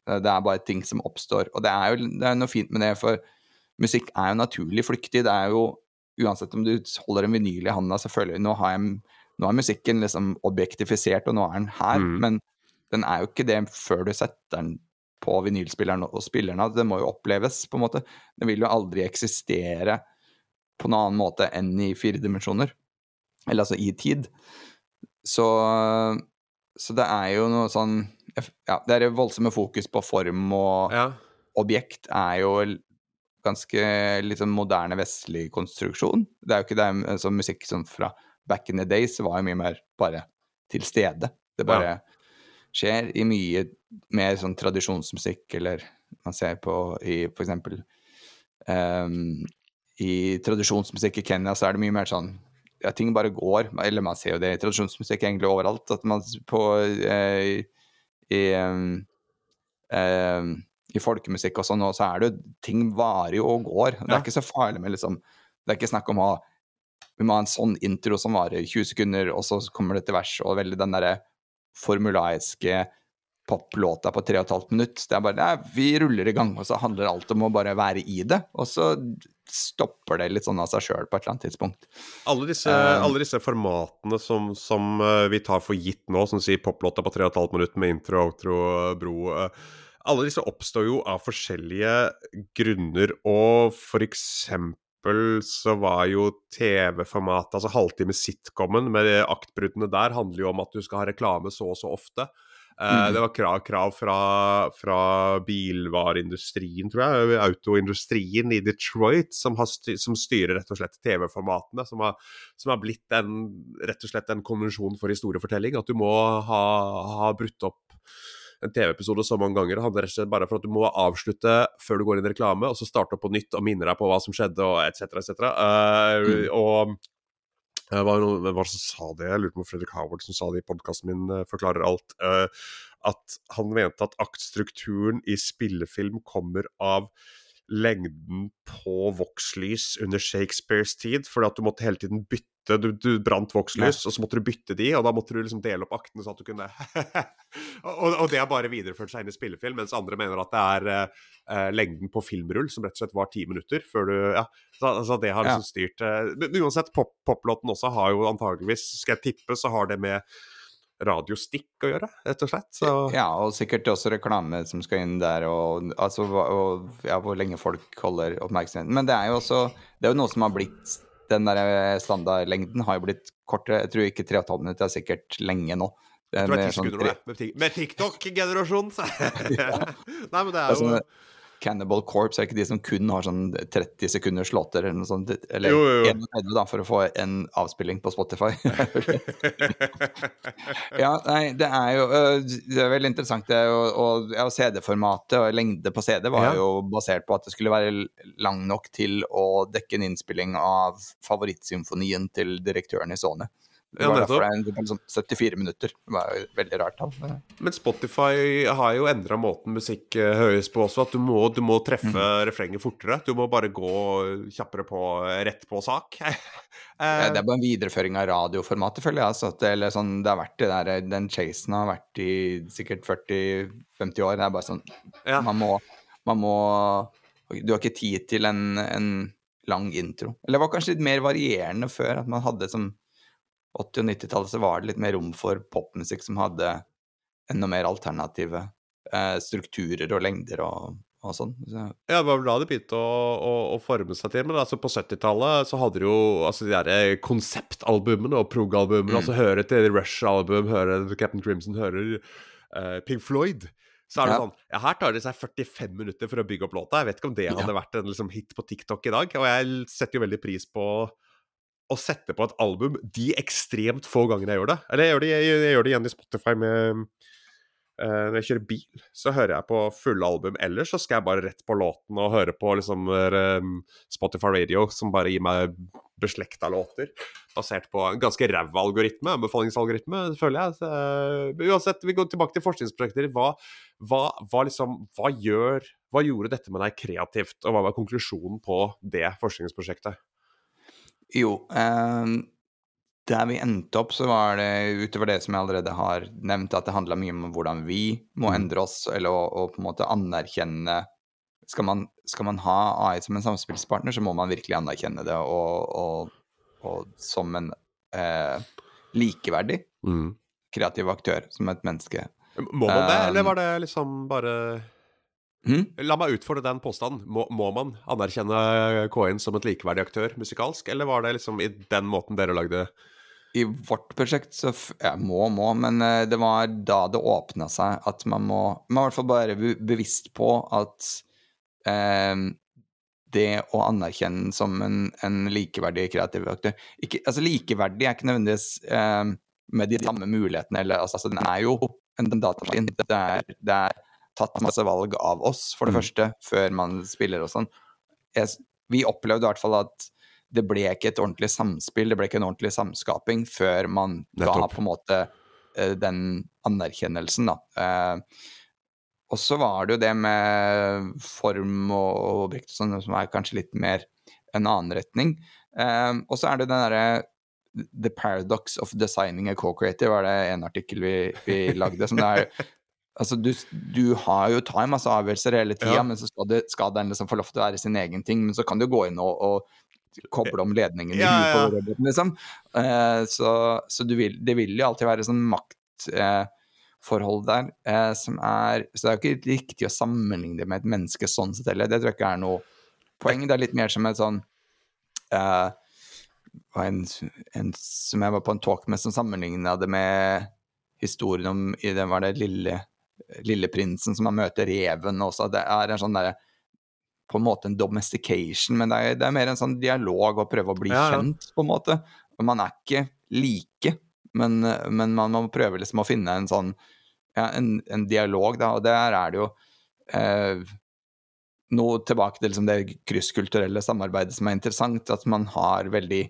Det er bare ting som oppstår. Og det er jo det er noe fint med det, for musikk er jo naturlig flyktig. Det er jo Uansett om du holder en vinyl i handa, selvfølgelig Nå, har jeg, nå er musikken liksom objektifisert, og nå er den her, mm. men den er jo ikke det før du setter den på vinylspilleren og spiller den. Det må jo oppleves, på en måte. Den vil jo aldri eksistere på noen annen måte enn i fire dimensjoner. Eller altså i tid. Så, så det er jo noe sånn Ja, det er voldsomme fokus på form og ja. objekt er jo ganske liksom moderne vestlig konstruksjon. Det er jo ikke det altså, musikk som fra back in the days var jo mye mer bare til stede. Det bare ja. skjer i mye mer sånn tradisjonsmusikk, eller man ser på i for eksempel um, I tradisjonsmusikk i Kenya så er det mye mer sånn ja, ting bare går. Eller man ser jo det i tradisjonsmusikk egentlig overalt. At man på eh, i, um, i, folkemusikk og sånn, og så er det jo Ting varer jo og går. Det er ikke så farlig med liksom Det er ikke snakk om å vi må ha en sånn intro som varer 20 sekunder, og så kommer det til vers, og veldig den derre formulaiske poplåta på 3 15 minutter. Det er bare nei, vi ruller i gang, og så handler alt om å bare være i det. Og så stopper det litt sånn av seg sjøl på et eller annet tidspunkt. Alle disse, uh, alle disse formatene som, som, eh, vi tar for gitt nå, som sier poplåta på 3,5 minutter med intro, outro, bro uh, Alle disse oppstår jo av forskjellige grunner, og for eksempel så var jo TV-formatet, altså halvtime sitcomen med aktbruddene der, handler jo om at du skal ha reklame så og så ofte. Mm. Det var krav, krav fra, fra, bilvareindustrien, tror jeg, autoindustrien i Detroit, som, styr, som styrer rett og slett TV-formatene. Som, som, har blitt en, rett og slett en konvensjon for historiefortelling. At du må ha, ha brutt opp en TV-episode så mange ganger. Det handler rett og slett bare for at du må avslutte før du går inn i reklame, og så starte opp på nytt og minne deg på hva som skjedde, og etc., etc. Uh, mm. Og det var hvem var det som sa det? Jeg lurte på Fredrik Howard som sa det i podkasten min, uh, forklarer alt. Uh, at han mente at aktstrukturen i spillefilm kommer av lengden på vokslys under Shakespeares tid, fordi at du måtte hele tiden bytte du, du brant vokslys, ja. og så måtte du bytte de, og da måtte du liksom dele opp aktene sånn at du kunne og, og, det har bare videreført seg inn i spillefilm, mens andre mener at det er uh, lengden på filmrull, som rett og slett var ti minutter før du Ja, så, altså det har liksom styrt uh, Men uansett, pop, poplåten også har jo antageligvis, skal jeg tippe, så har det med radiostikk å gjøre, rett og slett. Så. Ja, og sikkert også reklame som skal inn der, og, altså, og ja, hvor lenge folk holder oppmerksomheten. Men det er jo også Det er jo noe som har blitt Den der eh, standardlengden har jo blitt kortere. Jeg tror ikke 3,5 minutter er sikkert lenge nå. Jeg tror det er 10 sånn sekunder nå, med TikTok-generasjonen! Nei, men det er jo Cannibal Corps er ikke de som kun har sånn 30 sekunders låter eller noe sånt? Eller jo, jo. 31 da, for å få en avspilling på Spotify. ja, nei, det er jo Det er veldig interessant. Det, og, og CD-formatet og lengde på CD var ja. jo basert på at det skulle være lang nok til å dekke en innspilling av favorittsymfonien til direktøren i Sony. Ja, nettopp. er sånn 74 minutter. Det var jo veldig rart tall. Men Spotify har jo endra måten musikk eh, høres på også. At du må, du må treffe mm. refrenget fortere. Du må bare gå kjappere på, rett på sak. Eh, det er bare en videreføring av radioformatet, føler jeg. Altså, det, sånn, det, har vært det der, Den chasen har vært i sikkert 40-50 år. Det er bare sånn ja. man, må, man må Du har ikke tid til en, en lang intro. Eller det var kanskje litt mer varierende før. At man hadde som 80- og 90-tallet så var det litt mer rom for popmusikk som hadde enda mer alternative eh, strukturer og lengder og, og sånn. Så. Ja, det var vel da det begynte å, å, å, forme seg til. Men altså på 70-tallet så hadde du jo altså de der eh, konseptalbumene og prog-albumene. Mm. Altså høre til Rush-album, høre Captain Crimson, hører uh, Pink Floyd. Så er det ja. sånn Ja, her tar det seg 45 minutter for å bygge opp låta. Jeg vet ikke om det hadde ja. vært en liksom, hit på TikTok i dag. Og jeg setter jo veldig pris på å sette på et album de ekstremt få gangene jeg gjør det. Eller jeg gjør det, jeg, jeg gjør det igjen i Spotify med uh, Når jeg kjører bil, så hører jeg på fulle album. Ellers så skal jeg bare rett på låten og høre på liksom uh, Spotify Radio, som bare gir meg beslekta låter. Basert på en ganske ræva algoritme, anbefalingsalgoritme, føler jeg. Så, uh, uansett, vi går tilbake til forskningsprosjekter. Hva, hva, hva, liksom, hva, gjør, hva gjorde dette med deg kreativt, og hva var konklusjonen på det forskningsprosjektet? Jo, eh, der vi endte opp, så var det utover det som jeg allerede har nevnt, at det handla mye om hvordan vi må Mm. endre oss, eller å, å på en måte anerkjenne skal man, skal man ha AI som en samspillspartner, så må man virkelig anerkjenne det og, og, og som en eh, likeverdig Mm. kreativ aktør, som et menneske. Må man det, Um, eller var det liksom bare Hm? La meg utfordre den påstanden. Må, må man anerkjenne K1 som et likeverdig aktør musikalsk, eller var det liksom i den måten dere lagde I vårt prosjekt så ja, må, må, men eh, det var da det åpna seg at man må Man må i hvert fall bare be bevisst på at eh, det å anerkjenne som en, en likeverdig kreativ aktør ikke, altså Likeverdig er ikke nødvendigvis eh, med de samme mulighetene, eller altså, den er jo en datamaskin. Det er, det er tatt masse valg av oss, for det Mm. første, før man spiller og sånn. Vi opplevde i hvert fall at det ble ikke et ordentlig samspill, det ble ikke en ordentlig samskaping før man ga på en måte eh, den anerkjennelsen, da. Eh, og så var det jo det med form og, og objekt og sånn, som er kanskje litt mer en annen retning. Eh, og så er det den derre The paradox of designing a co-creator, var det en artikkel vi, vi lagde. som det er Altså, du, du har jo tar masse avgjørelser hele tida, Ja. men så skal, det, skal den liksom få lov til å være sin egen ting. Men så kan du gå inn og, og koble om ledningen ja, Ja, på roboten, liksom. Eh, så så du vil, det vil jo alltid være sånn maktforhold der eh, som er Så det er jo ikke riktig å sammenligne det med et menneske sånn sett heller. Det tror jeg ikke er noe poeng. Det er litt mer som et sånn eh, en, en som jeg var på en talk med, som sammenligna det med historien om i den var det lille, lille prinsen som han møter reven også. Det er en sånn derre På en måte en domestication, men det er, det er mer en sånn dialog og prøve å bli Ja, ja. kjent, på en måte. Man er ikke like, men, men man må prøve liksom å finne en sånn ja, en, en dialog, da, og der er det jo eh, noe tilbake til liksom det krysskulturelle samarbeidet som er interessant, at man har veldig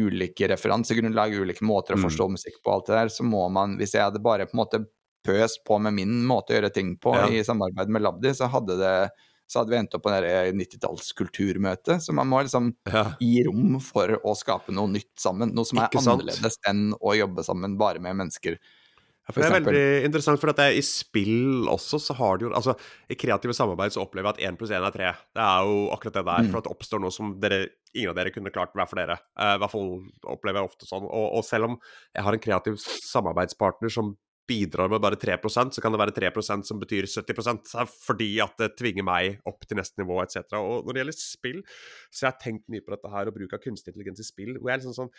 ulike referansegrunnlag, ulike måter å Mm. forstå musikk på, alt det der, så må man Hvis jeg hadde bare på en måte pøst på med min måte å gjøre ting på Ja. i samarbeid med Labdi, så hadde det så hadde vi endt opp på det der 90-tallskulturmøtet. Så man må liksom Ja. gi rom for å skape noe nytt sammen. Noe som er annerledes enn å jobbe sammen bare med mennesker. Ja, det er veldig interessant, for at i spill også så har det jo Altså, i kreative samarbeid så opplever jeg at én pluss én er tre. Det er jo akkurat det der. Mm. For at det oppstår noe som dere, ingen av dere kunne klart hver for dere. Eh, I hvert fall opplever jeg ofte sånn. Og, og selv om jeg har en kreativ samarbeidspartner som bidrar med bare 3% så kan det være 3% som betyr 70 eh, fordi at det tvinger meg opp til neste nivå etc. Og når det gjelder spill, så har jeg tenkt mye på dette her og bruk av kunstig intelligens i spill. hvor jeg er liksom sånn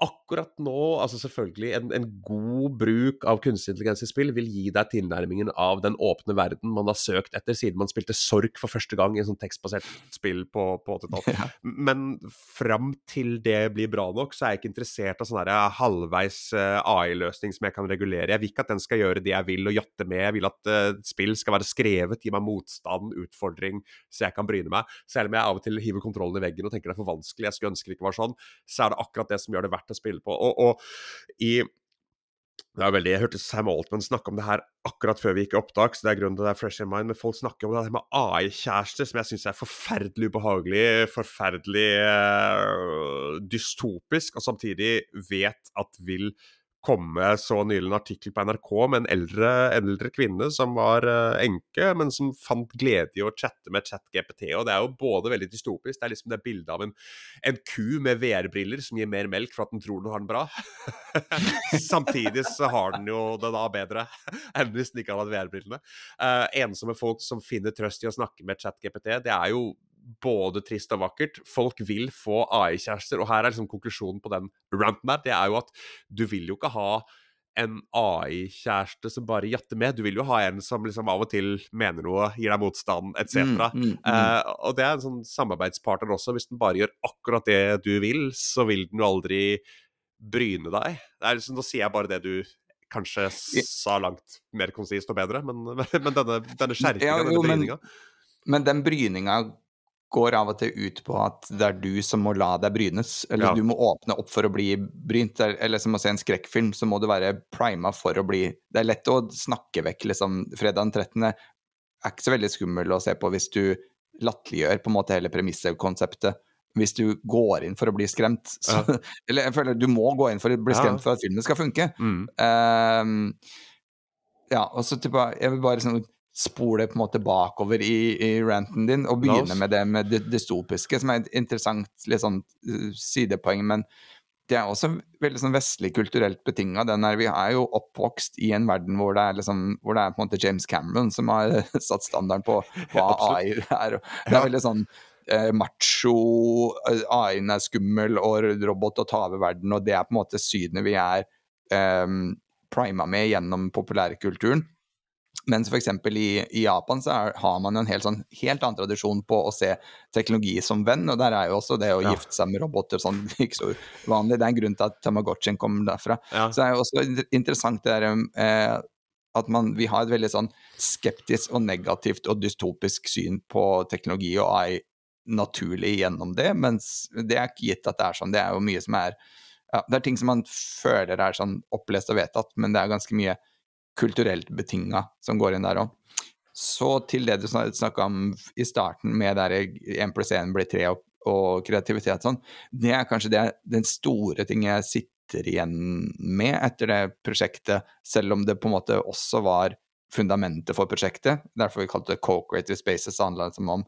Akkurat nå, altså selvfølgelig, en, en god bruk av kunstig intelligens i spill vil gi deg tilnærmingen av den åpne verden man har søkt etter siden man spilte Sork for første gang i en sånn tekstbasert spill på, på 80-tallet. Ja. Men fram til det blir bra nok, så er jeg ikke interessert av sånn her halvveis eh, AI-løsning som jeg kan regulere. Jeg vil ikke at den skal gjøre det jeg vil og jatte med. Jeg vil at uh, spill skal være skrevet, gi meg motstand, utfordring, så jeg kan bryne meg. Selv om jeg av og til hiver kontrollen i veggen og tenker det er for vanskelig, jeg skulle ønske det ikke var sånn, så er det akkurat det som gjør det verdt å spille på. Og, og i det er veldig, Jeg hørte Sam Altman snakke om det her akkurat før vi gikk i opptak, så det er grunnen til det er fresh in mind. Men folk snakker om det her med AI-kjærester, som jeg syns er forferdelig ubehagelig, forferdelig eh, dystopisk, og samtidig vet at vil komme så nylig en artikkel på NRK med en eldre, eldre kvinne som var uh, enke, men som fant glede i å chatte med ChatGPT. Og det er jo både veldig dystopisk, det er liksom det bildet av en, en ku med VR-briller som gir mer melk for at den tror den har den bra. Samtidig så har den jo det da bedre enn hvis den ikke hadde hatt VR-brillene. Uh, ensomme folk som finner trøst i å snakke med ChatGPT, det er jo både trist og vakkert. Folk vil få AI-kjærester, og her er liksom konklusjonen på den ranten der. Det er jo at du vil jo ikke ha en AI-kjæreste som bare jatter med. Du vil jo ha en som liksom av og til mener noe, gir deg motstand, etc. Mm, mm, mm. Eh, og det er en sånn samarbeidspartner også. Hvis den bare gjør akkurat det du vil, så vil den jo aldri bryne deg. Det liksom, Nå sier jeg bare det du kanskje sa langt mer konsist og bedre, men, men denne, denne skjerpinga, Ja, denne men- bryninga Men den bryninga går av og til ut på at det er du som må la deg brynes. Eller Ja. du må åpne opp for å bli brynt. Eller- som å se en skrekkfilm, så må du være prima for å bli Det er lett å snakke vekk, liksom. Fredag den 13. er ikke så veldig skummel å se på hvis du latterliggjør på en måte hele premisset, konseptet. hvis du går inn for å bli skremt. Så, ja. Eller jeg føler du må gå inn for å bli skremt ja. for at filmen skal funke. Mm. Um, ja, og så tilbake, Jeg vil bare sånn spole på en måte bakover i, i ranten din og begynne med det med det dystopiske, som er et interessant litt sånn uh, sidepoeng. men det er også veldig sånn vestlig kulturelt betinga. Vi er jo oppvokst i en verden hvor det er, liksom, hvor det er på en måte James Cameron som har satt standarden på hva AI er. Det er veldig sånn eh, macho, eh, AI-en er skummel og robot å ta over verden, og det er på en måte synet vi er eh, prima med gjennom populærkulturen. Mens f.eks. I, i Japan så er, har man en helt, sånn, helt annen tradisjon på å se teknologi som venn, og der er jo også det å ja. gifte seg med roboter sånn ikke så vanlig. Det er en grunn til at Tamagotchien kommer derfra. Ja. Så det er jo også interessant det der, eh, at man, vi har et veldig sånn skeptisk og negativt og dystopisk syn på teknologi og AI naturlig gjennom det, mens det er ikke gitt at det er sånn. Det er jo mye som er ja, Det er ting som man føler er sånn opplest og vedtatt, men det er ganske mye kulturelt betinga som går inn der òg. Så til det du snakka om i starten, med der 1 pluss 1 blir 3 og, og kreativitet sånn, det er kanskje det, den store ting jeg sitter igjen med etter det prosjektet, selv om det på en måte også var fundamentet for prosjektet. Derfor vi kalte det co-creative spaces. Det handla liksom om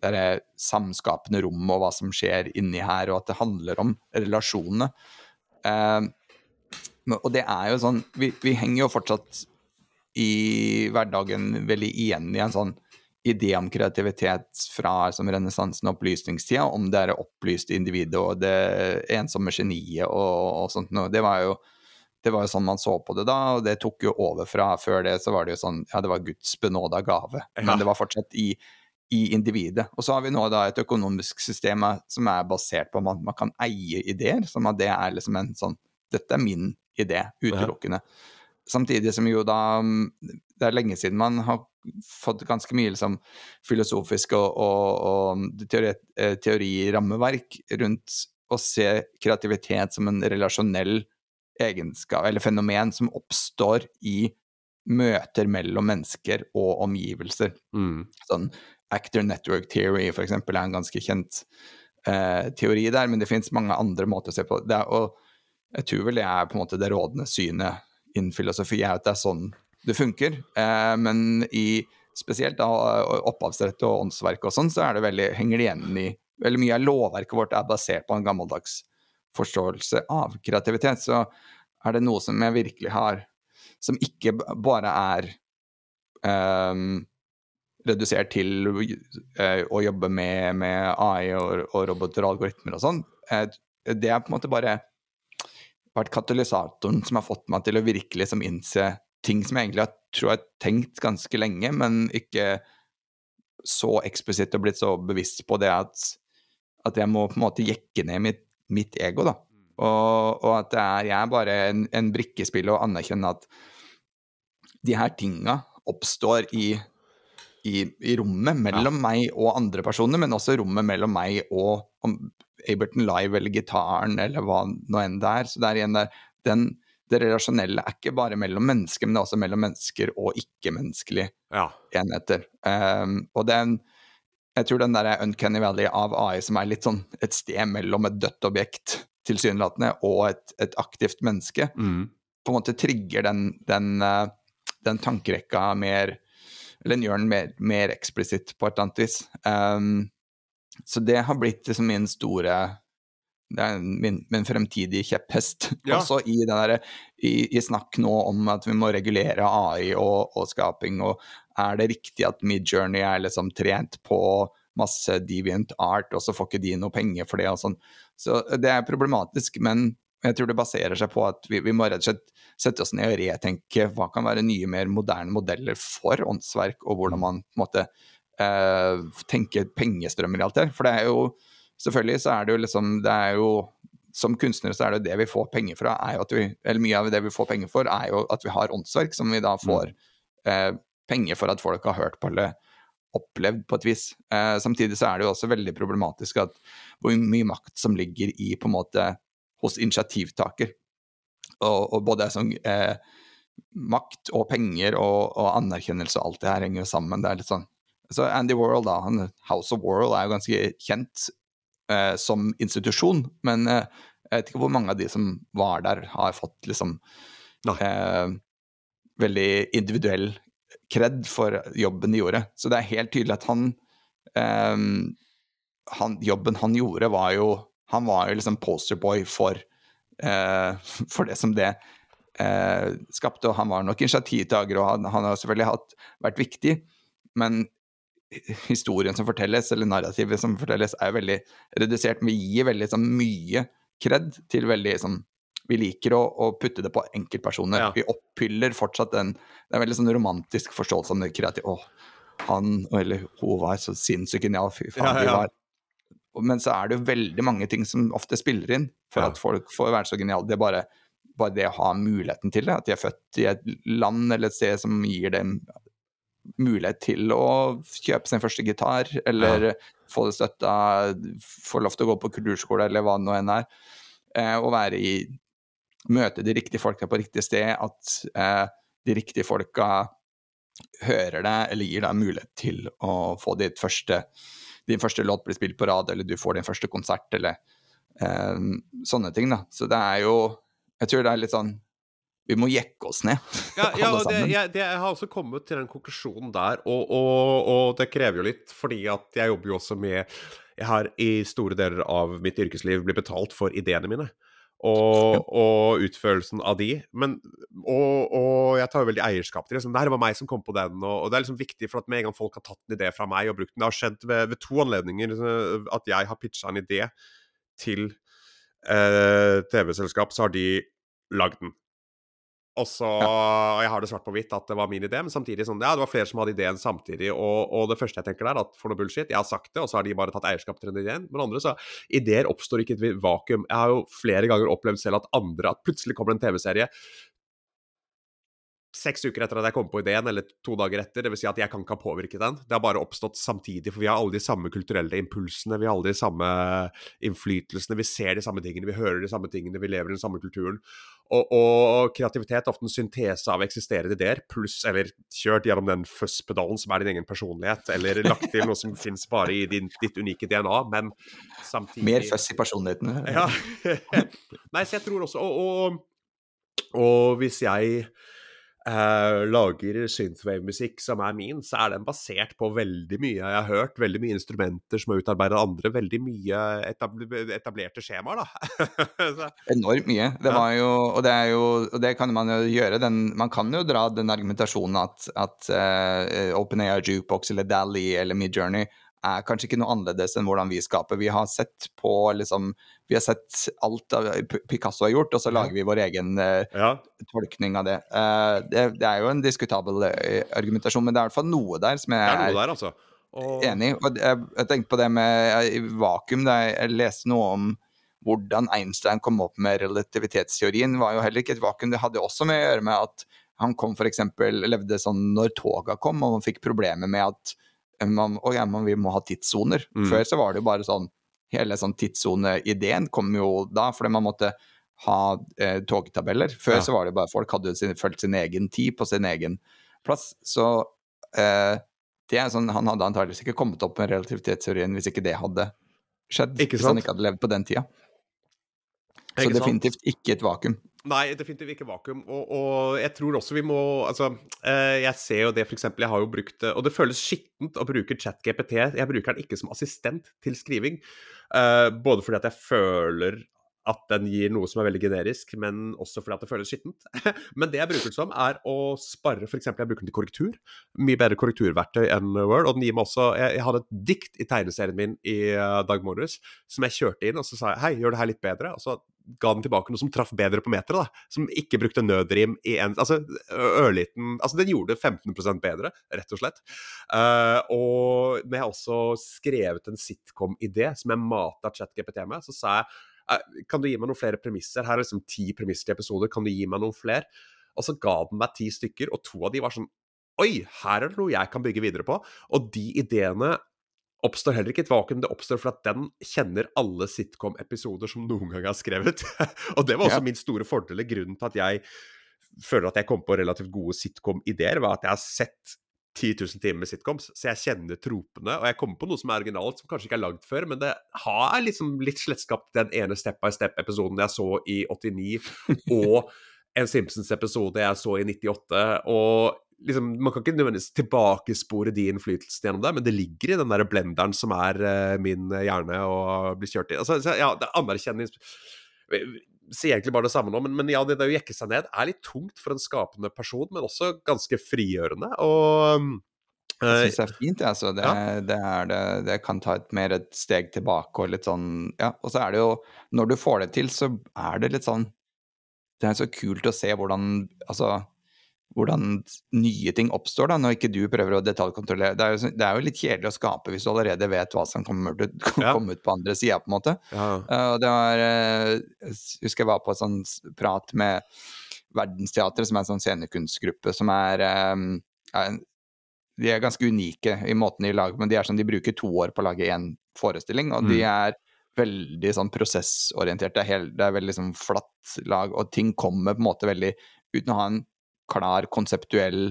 det samskapende rom og hva som skjer inni her, og at det handler om relasjonene. Eh, og det er jo sånn vi, vi, henger jo fortsatt i hverdagen veldig igjen i en sånn idé om kreativitet fra som renessansen og opplysningstida, om det er opplyste individet og det ensomme geniet og, og sånt noe. Det var jo det var jo sånn man så på det da, og det tok jo over fra Før det så var det jo sånn Ja, det var Guds benåda gave, ja. men det var fortsatt i, i individet. Og så har vi nå da et økonomisk system som er basert på at man, man kan eie ideer, som at det er liksom en sånn Dette er min idé, utelukkende. Ja. Samtidig som jo da Det er lenge siden man har fått ganske mye liksom, filosofisk og, og, og teori, eh, teorirammeverk rundt å se kreativitet som en relasjonell egenskap, eller fenomen, som oppstår i møter mellom mennesker og omgivelser. Mm. Sånn actor network theory, for eksempel, er en ganske kjent eh, teori der, men det finnes mange andre måter å se på det. Er, Og jeg tror vel det er på en måte det rådende synet innen filosofi, er at det er sånn det funker. Eh, men i spesielt da opphavsrett og åndsverk og sånn, så er det veldig, henger det igjen i Veldig mye av lovverket vårt er basert på en gammeldags forståelse av kreativitet. Så er det noe som jeg virkelig har Som ikke bare er um, redusert til uh, å jobbe med, med AI og, og, roboter og algoritmer og sånn. Uh, det er på en måte bare vært katalysatoren som har fått meg til å virkelig liksom innse ting som jeg egentlig har, tror jeg har tenkt ganske lenge, men ikke så eksplisitt og blitt så bevisst på det at, at jeg må på en måte jekke ned mitt, mitt ego, da. Og, og, at er, jeg er bare en, en brikkespill og anerkjenner at de her tinga oppstår i, i, i rommet mellom ja. meg og andre personer, men også rommet mellom meg og Aberton Live eller gitaren eller hva nå enn det er. Så det er igjen der, den, det relasjonelle er ikke bare mellom mennesker, men det er også mellom mennesker og ikke-menneskelige ja. enheter. Um, og den, jeg tror den der Uncanny Valley av AI som er litt sånn et sted mellom et dødt objekt, tilsynelatende, og et, et aktivt menneske, mm. på en måte trigger den, den, uh, den tankerekka mer Eller den gjør den mer, mer eksplisitt på et eller annet vis. Um, så det har blitt liksom min store det er min, min fremtidige kjepphest. Ja. Også i, der, i, i, snakk nå om at vi må regulere AI og, og skaping, og er det riktig at Midjourney er liksom trent på masse deviant art, og så får ikke de noe penger for det og sånn. Så det er problematisk, men jeg tror det baserer seg på at vi, vi må rett og slett sette oss ned og retenke hva kan være nye, mer moderne modeller for åndsverk, og hvordan man på en måte eh, tenke pengestrømmer i alt det. For det er jo Selvfølgelig så er det jo liksom Det er jo Som kunstnere så er det jo det vi får penger fra, er jo at vi Eller mye av det vi får penger for, er jo at vi har åndsverk som vi da mm. får eh, penger for at folk har hørt på eller opplevd på et vis. Eh, samtidig så er det jo også veldig problematisk at hvor mye makt som ligger i på en måte hos initiativtaker. Og, og både sånn eh, makt og penger og, og, anerkjennelse og alt det her henger jo sammen. Det er litt sånn så Andy Warhol, da, han, House of Warhol, er jo ganske kjent eh, som institusjon, men eh, jeg vet ikke hvor mange av de som var der, har fått liksom eh, veldig individuell kred for jobben de gjorde. Så det er helt tydelig at han, eh, han Jobben han gjorde, var jo Han var jo liksom posterboy for, eh, for det som det eh, skapte, og han var nok initiativtaker, og han, han har selvfølgelig hatt, vært viktig, men historien som fortelles, eller narrativet som fortelles, er jo veldig redusert. Vi gir veldig sånn, mye kred til veldig sånn Vi liker å, å putte det på enkeltpersoner. Ja. Vi oppfyller fortsatt den Det er en veldig sånn romantisk forståelse av det kreative. Å, han eller hun var så sinnssykt genial. Fy faen, ja, ja. var men så er det jo veldig mange ting som ofte spiller inn for at folk får være så geniale. Det er bare, bare det å ha muligheten til det. At de er født i et land eller et sted som gir dem mulighet til å kjøpe sin første gitar, eller ja. få det støtta, få lov til å gå på kulturskole, eller hva det nå enn er. Eh, å være i Møte de riktige folka på riktig sted, at eh, de riktige folka hører deg, eller gir deg mulighet til å få ditt første din første låt blir spilt på rad, eller du får din første konsert, eller eh, sånne ting, da. Så det er jo Jeg tror det er litt sånn vi må jekke oss ned. Ja, ja og det, jeg, det, jeg, har også kommet til den konklusjonen der, og, og, og, det krever jo litt, fordi at jeg jobber jo også med Jeg har i store deler av mitt yrkesliv blitt betalt for ideene mine. Og, og utførelsen av de. Men, og, og, jeg tar jo veldig eierskap til det. Liksom, det her var meg som kom på den. Og, det er liksom viktig, for at med en gang folk har tatt en idé fra meg og brukt den Det har skjedd ved, ved to anledninger liksom, at jeg har pitcha en idé til eh, TV-selskap, så har de lagd den. Og så, og Jeg har det svart på hvitt at det var min idé, men samtidig sånn, ja, det var flere som hadde ideen samtidig. Og, og det første jeg tenker der, at for noe bullshit. Jeg har sagt det, og så har de bare tatt eierskap til den ideen. Men andre så, ideer oppstår ikke i et vakuum. Jeg har jo flere ganger opplevd selv at andre, at plutselig kommer en TV-serie seks uker etter at jeg kom på ideen, eller to dager etter. Dvs. Si at jeg kan ikke ha påvirket den. Det har bare oppstått samtidig, for vi har alle de samme kulturelle impulsene. Vi har alle de samme innflytelsene. Vi ser de samme tingene, vi hører de samme tingene, vi lever i den samme kulturen. Og, og kreativitet er ofte en syntese av eksisterende ideer, pluss eller kjørt gjennom den fuzz-pedalen som er din egen personlighet, eller lagt til noe som finnes bare i din, ditt unike DNA, men samtidig Mer fuzz i personligheten. Ja. Nei, så jeg tror også og, og, og hvis jeg Uh, lager synthwave-musikk som er min, så er den basert på veldig mye jeg har hørt. Veldig mye instrumenter som er utarbeidet av andre. Veldig mye etablerte skjemaer, da. Enormt mye. Det var jo, og det er jo Og det kan man jo gjøre. Den, man kan jo dra den argumentasjonen at, at uh, OpenAI Jukebox eller Dally eller Midjourney er kanskje ikke noe annerledes enn hvordan vi skaper. Vi har sett på liksom Vi har sett alt av Picasso har gjort, og så lager vi vår egen uh, ja. tolkning av det. Uh, det. det. er jo en diskutabel argumentasjon, men det er i hvert fall noe der som jeg er, der, altså. og... enig i. Jeg, jeg tenkte på det med vakuum. Da jeg leste noe om hvordan Einstein kom opp med relativitetsteorien, var jo heller ikke et vakuum. Det hadde også med å gjøre med at han kom for eksempel, levde sånn når toga kom, og han fikk problemer med at man, okay, man, vi må ha tidssoner. Mm. Før så var det jo bare sånn Hele sånn tidssoneideen kom jo da, fordi man måtte ha eh, togtabeller. Før ja. så var det bare folk hadde sin, følt sin egen tid på sin egen plass. Så eh, det er sånn, han hadde antakeligvis ikke kommet opp med relativitetsteorien hvis ikke det hadde skjedd. Hvis han ikke hadde levd på den tida. Så definitivt ikke et vakuum. Nei, definitivt ikke vakuum. Og, og, jeg tror også vi må Altså, eh, jeg ser jo det f.eks. Jeg har jo brukt Og det føles skittent å bruke ChatGPT. Jeg bruker den ikke som assistent til skriving. Eh, både fordi at jeg føler at den gir noe som er veldig generisk, men også fordi at det føles skittent. men det jeg bruker den som, er å spare F.eks. jeg bruker den til korrektur. Mye bedre korrekturverktøy enn Word. Og den gir meg også Jeg, jeg hadde et dikt i tegneserien min i uh, dag morges som jeg kjørte inn, og så sa jeg hei, gjør det her litt bedre. Og så ga den tilbake noe som traff bedre på meteret, da. Som ikke brukte nødrim i en Altså ørliten Altså, den gjorde det 15% bedre, rett og slett. Uh, og når jeg også skrevet en sitcom-idé som jeg mata ChatGPT med, så sa jeg kan du gi meg noen flere premisser? Her er liksom ti premisser til episoder, kan du gi meg noen flere? Og så ga den meg ti stykker, og to av de var sånn Oi, her er det noe jeg kan bygge videre på. Og de ideene oppstår heller ikke et vakuum, det oppstår for at den kjenner alle sitcom-episoder som noen gang er skrevet. og det var også ja. min store fordel. Grunnen til at jeg føler at jeg kom på relativt gode sitcom-ideer, var at jeg har sett 10 000 timer med sitcoms, så jeg kjenner tropene. Og jeg kommer på noe som er originalt, som kanskje ikke er lagd før, men det har liksom litt slettskapt den ene Step by Step-episoden jeg så i 89, og en Simpsons-episode jeg så i 98. og liksom, Man kan ikke nødvendigvis tilbakespore de innflytelsene gjennom det, men det ligger i den der blenderen som er uh, min hjerne og blir kjørt i. Altså, ja, det anerkjenner sier egentlig bare det samme nå, men, men ja, det, det å jekke seg ned er litt tungt for en skapende person, men også ganske frigjørende. Og jeg syns det er fint, altså. Det, ja. det, det, det, kan ta et mer et steg tilbake og litt sånn Ja, og så er det jo Når du får det til, så er det litt sånn Det er så kult å se hvordan Altså hvordan nye ting oppstår, da, når ikke du prøver å detaljkontrollere. Det er, jo, det er jo litt kjedelig å skape hvis du allerede vet hva som kommer til å ja. komme ut på andre sida, på en måte. Ja. Uh, det var uh, Jeg husker jeg var på en sånn prat med Verdensteatret, som er en sånn scenekunstgruppe som er, um, er De er ganske unike i måten de lager men de er sånn, de bruker to år på å lage én forestilling, og mm. de er veldig sånn prosessorientert. Det er, helt, det er veldig sånn flatt lag, og ting kommer på en måte veldig uten å ha en klar, konseptuell,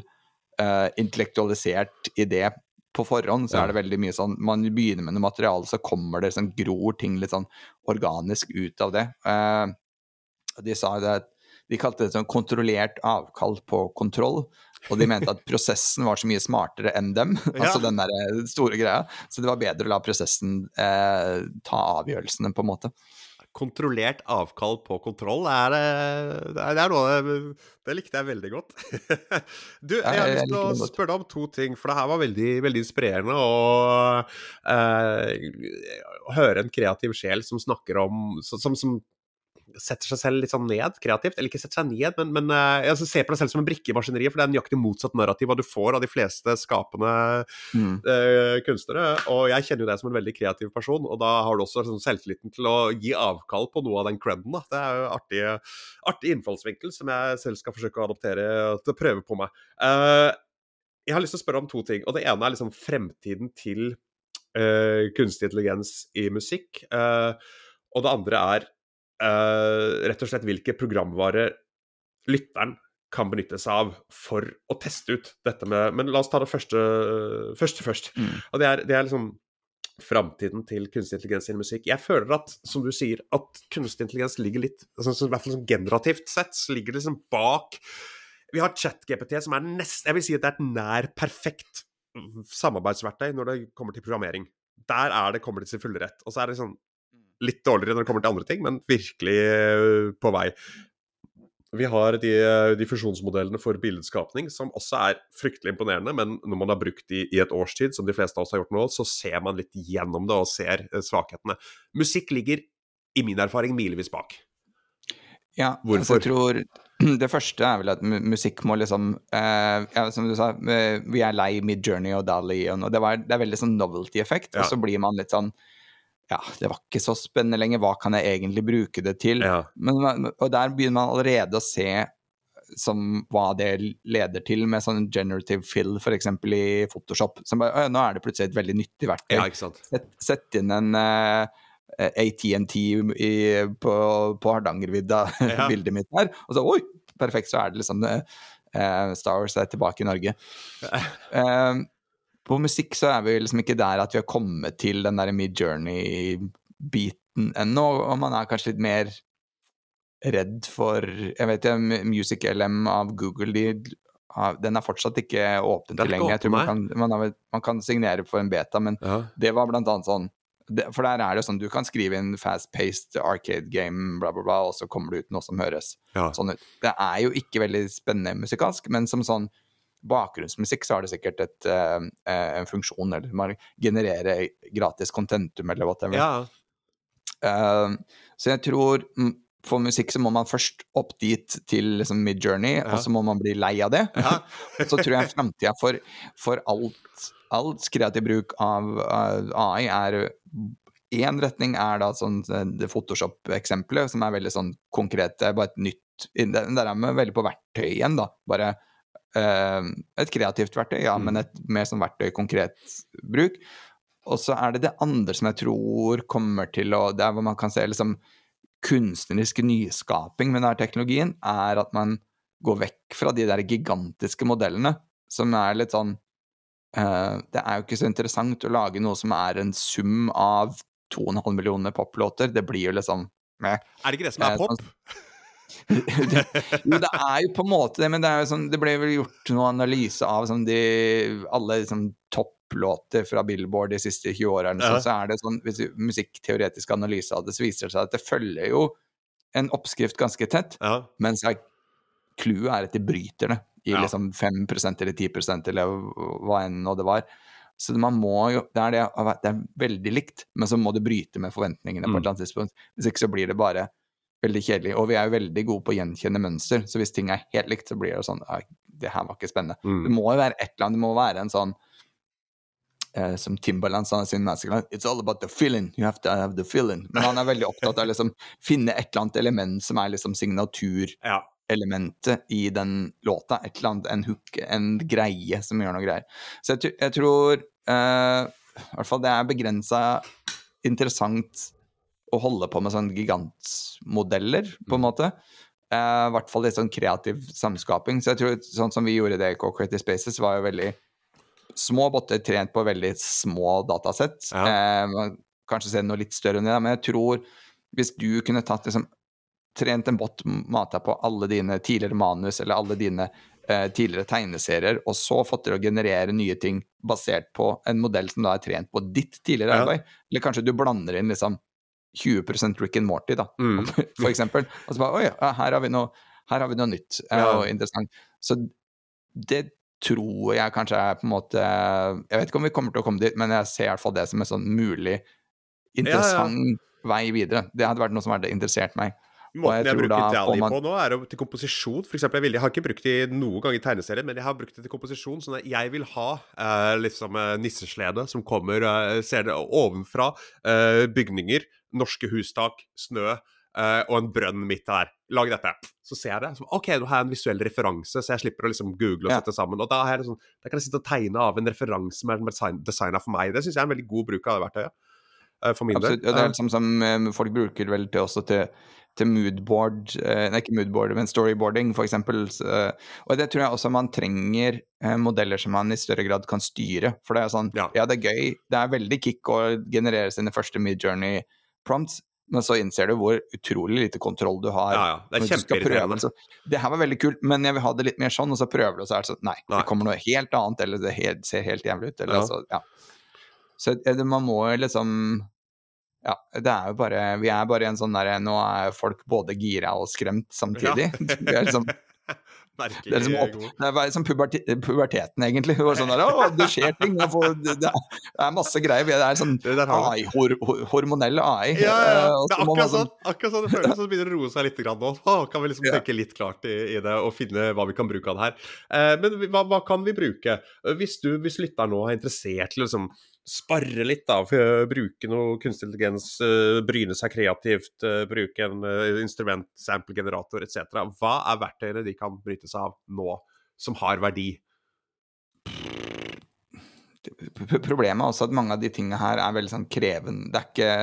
uh, intellektualisert idé på forhånd, så er det veldig mye sånn Man begynner med noe materiale, så kommer det sånn gror ting litt sånn organisk ut av det. Uh, de sa det De kalte det sånn kontrollert avkall på kontroll. Og de mente at prosessen var så mye smartere enn dem. Ja. altså den der eh, store greia. Så det var bedre å la prosessen eh, ta avgjørelsene, på en måte kontrollert avkall på kontroll er, eh, det er noe det, det likte jeg veldig godt. du, jeg har lyst til å spørre deg om to ting, for det her var veldig, veldig inspirerende å uh, høre en kreativ sjel som snakker om som, som setter seg selv litt sånn ned kreativt. Eller ikke setter seg ned, men, men uh, altså, ser på deg selv som en brikke i maskineriet, for det er nøyaktig motsatt narrativ hva du får av de fleste skapende mm. uh, kunstnere. Og jeg kjenner jo deg som en veldig kreativ person, og da har du også sånn, selvtilliten til å gi avkall på noe av den creden. Da. Det er jo artig, artig innfallsvinkel som jeg selv skal forsøke å adoptere til å prøve på meg. Uh, jeg har lyst til å spørre om to ting, og det ene er liksom fremtiden til kunstig intelligens i musikk. og det andre er uh, rett og slett hvilke programvare lytteren kan benytte seg av for å teste ut dette med Men la oss ta det første, første først. Mm. Og det er, det er liksom framtiden til kunstig intelligens i musikk. Jeg føler at, som du sier, at kunstig intelligens ligger litt altså, I hvert fall sånn generativt sett så ligger det liksom bak Vi har ChatGPT, som er nest Jeg vil si at det er et nær perfekt samarbeidsverktøy når det kommer til programmering. Der er det kommer det til fulle rett. Og så er det sånn litt dårligere når det kommer til andre ting, men virkelig eh, på vei. Vi har de, de fusjonsmodellene for billedskapning, som også er fryktelig imponerende, men når man har brukt de i et års tid, som de fleste av oss har gjort nå, så ser man litt gjennom det og ser eh, svakhetene. Musikk ligger, i min erfaring, milevis bak. Ja, Hvorfor? Altså jeg tror det første er vel at musikk må liksom uh, ja, Som du sa, uh, vi er lei Midjourney og Dali, og det, var, det er veldig sånn novelty-effekt, ja. og så blir man litt sånn ja, det var ikke så spennende lenger, hva kan jeg egentlig bruke det til? Ja. Men, og der begynner man allerede å se som hva det leder til, med sånn generative fill f.eks. i Photoshop. Som bare, nå er det plutselig et veldig nyttig verktøy. Ja, sett, sett, inn en uh, eh, ATNT på, på Hardangervidda, ja. bildet mitt der, og så oi, perfekt, så er det liksom uh, Star Wars er tilbake i Norge. Uh, på musikk så er vi liksom ikke der at vi har kommet til den der mid-journey-biten ennå, og man er kanskje litt mer redd for Jeg vet ikke, Music LM av Google, de, den er fortsatt ikke åpen tilgjengelig. Jeg tror man kan, man, man kan, signere for en beta, men ja. det var blant annet sånn for der er det sånn, du kan skrive inn fast-paced arcade game, bla, bla, bla, og så kommer det ut noe som høres ja. sånn ut. Det er jo ikke veldig spennende musikalsk, men som sånn bakgrunnsmusikk, så har det sikkert et, uh, en funksjon, eller man genererer gratis contentum, eller whatever. Ja. Uh, så jeg tror for musikk så må man først opp dit til liksom mid-journey, ja. og så må man bli lei av det. Ja. så tror jeg framtida for, for alt, alt kreativ bruk av av AI er Én retning er da sånn det Photoshop-eksempelet, som er veldig sånn konkret. Det er bare et nytt Der er vi veldig på verktøy igjen, da. Bare et kreativt verktøy, ja, men mm. et mer sånn verktøy konkret bruk. Og så er det det andre som jeg tror kommer til å Det er hvor man kan se liksom kunstnerisk nyskaping med denne teknologien, er at man går vekk fra de der gigantiske modellene, som er litt sånn uh, Det er jo ikke så interessant å lage noe som er en sum av 2,5 millioner poplåter. Det blir jo liksom med. Er det ikke det som er eh, pop? Sånn, det, det er jo på en måte det, men det, sånn, det ble vel gjort noen analyse av sånn de, alle liksom, topplåter fra Billboard de siste 20 årene. Ja. Så, er det sånn, Hvis musikkteoretisk analyse av det, så viser det seg at det følger jo en oppskrift ganske tett, ja. mens clouet er at de bryter det i ja. liksom 5% eller 10% eller hva enn det var. Så man må jo det er, det, det er, veldig likt, men så må du bryte med forventningene mm. på et mm. eller annet tidspunkt. Hvis ikke så blir det bare veldig kjedelig. Og vi er jo veldig gode på å gjenkjenne mønster, så hvis ting er helt likt, så blir det sånn Det her var ikke spennende. Mm. Det må jo være et eller annet, det må være en sånn eh, som Timbaland sa i sin Masterclass It's all about the feeling. You have to have the feeling. Men han er veldig opptatt av å liksom, finne et eller annet element som er liksom signaturelementet ja. i den låta. Et eller annet, en hook, en greie som gjør noe greier. Så jeg, jeg tror eh, i hvert fall det er begrensa interessant å holde på med sånne gigantmodeller, på en mm. måte. Uh, I hvert fall litt sånn kreativ samskaping. Så jeg tror sånn som vi gjorde det i Co-Creative Spaces, var jo veldig små botter trent på veldig små datasett. Ja. Uh, kanskje se noe litt større enn det, men jeg tror hvis du kunne tatt liksom trent en bot mata på alle dine tidligere manus eller alle dine eh, tidligere tegneserier, og så fått til å generere nye ting basert på en modell som da er trent på ditt tidligere ja. arbeid. Eller kanskje du blander inn liksom 20 Rick and Morty, da, mm. for eksempel. Og så bare Oi, her har vi noe, har vi noe nytt ja. og interessant. Så det tror jeg kanskje er på en måte Jeg vet ikke om vi kommer til å komme dit, men jeg ser i hvert fall det som en sånn mulig interessant ja, ja. vei videre. Det hadde vært noe som hadde interessert meg. Måten jeg, jeg bruker Dali man... på nå, er til komposisjon. For eksempel, jeg, vil, jeg, har ikke brukt det noen gang i tegneserien, men jeg har brukt det til komposisjon. Sånn at jeg vil ha uh, liksom eh, nisseslede som kommer uh, ser det ovenfra. uh, bygninger, norske hustak, snø. Uh, og en brønn midt der. Lag dette. Så ser jeg det. Så, OK, nå har jeg en visuell referanse, så jeg slipper å liksom google og sette sammen. Og da, sånn, da, kan jeg sitte og tegne av en referanse som er designa for meg. Det syns jeg er en veldig god bruk av det verktøyet. For min Absolutt. Ja, det er liksom som um, folk bruker vel til også til til moodboard eh, Nei, ikke moodboard, men storyboarding, f.eks. Og det tror jeg også man trenger eh, modeller som man i større grad kan styre. For det er sånn, ja, ja det er gøy, det er veldig kick å generere sine første mid-journey-prompts, men så innser du hvor utrolig lite kontroll du har. Ja, ja. Det er kjempeirriterende. Det her var veldig kult, men jeg vil ha det litt mer sånn, og så prøver du, og så er det sånn Nei, nei. det kommer noe helt annet, eller det helt, ser helt jævlig ut. Eller, ja. Så, ja. så det, man må liksom ja, det er jo bare Vi er bare i en sånn derre Nå er folk både gira og skremt samtidig. Ja. vi er liksom det er, liksom opp, det er liksom puberteten, egentlig. Det, sånn der, å, det skjer ting. Det, det, er masse greier. Det er sånn AI, hor, hormonell AI. Ja, ja. Eh, det er akkurat sånn, akkurat sånn det føles som det begynner å roe seg litt nå. Å, kan vi liksom tenke litt klart i, i, det og finne hva vi kan bruke av det her. Eh, men hva, hva, kan vi bruke? Hvis du, hvis lytteren nå er interessert i liksom sparre litt, da. Bruke noe kunstig intelligens, uh, bryne seg kreativt, uh, bruke en uh, instrument, sample-generator etc. Hva er verktøyene de kan bryte seg av nå, som har verdi? Problemet er også at mange av de tingene her er veldig sånn krevende. Det er ikke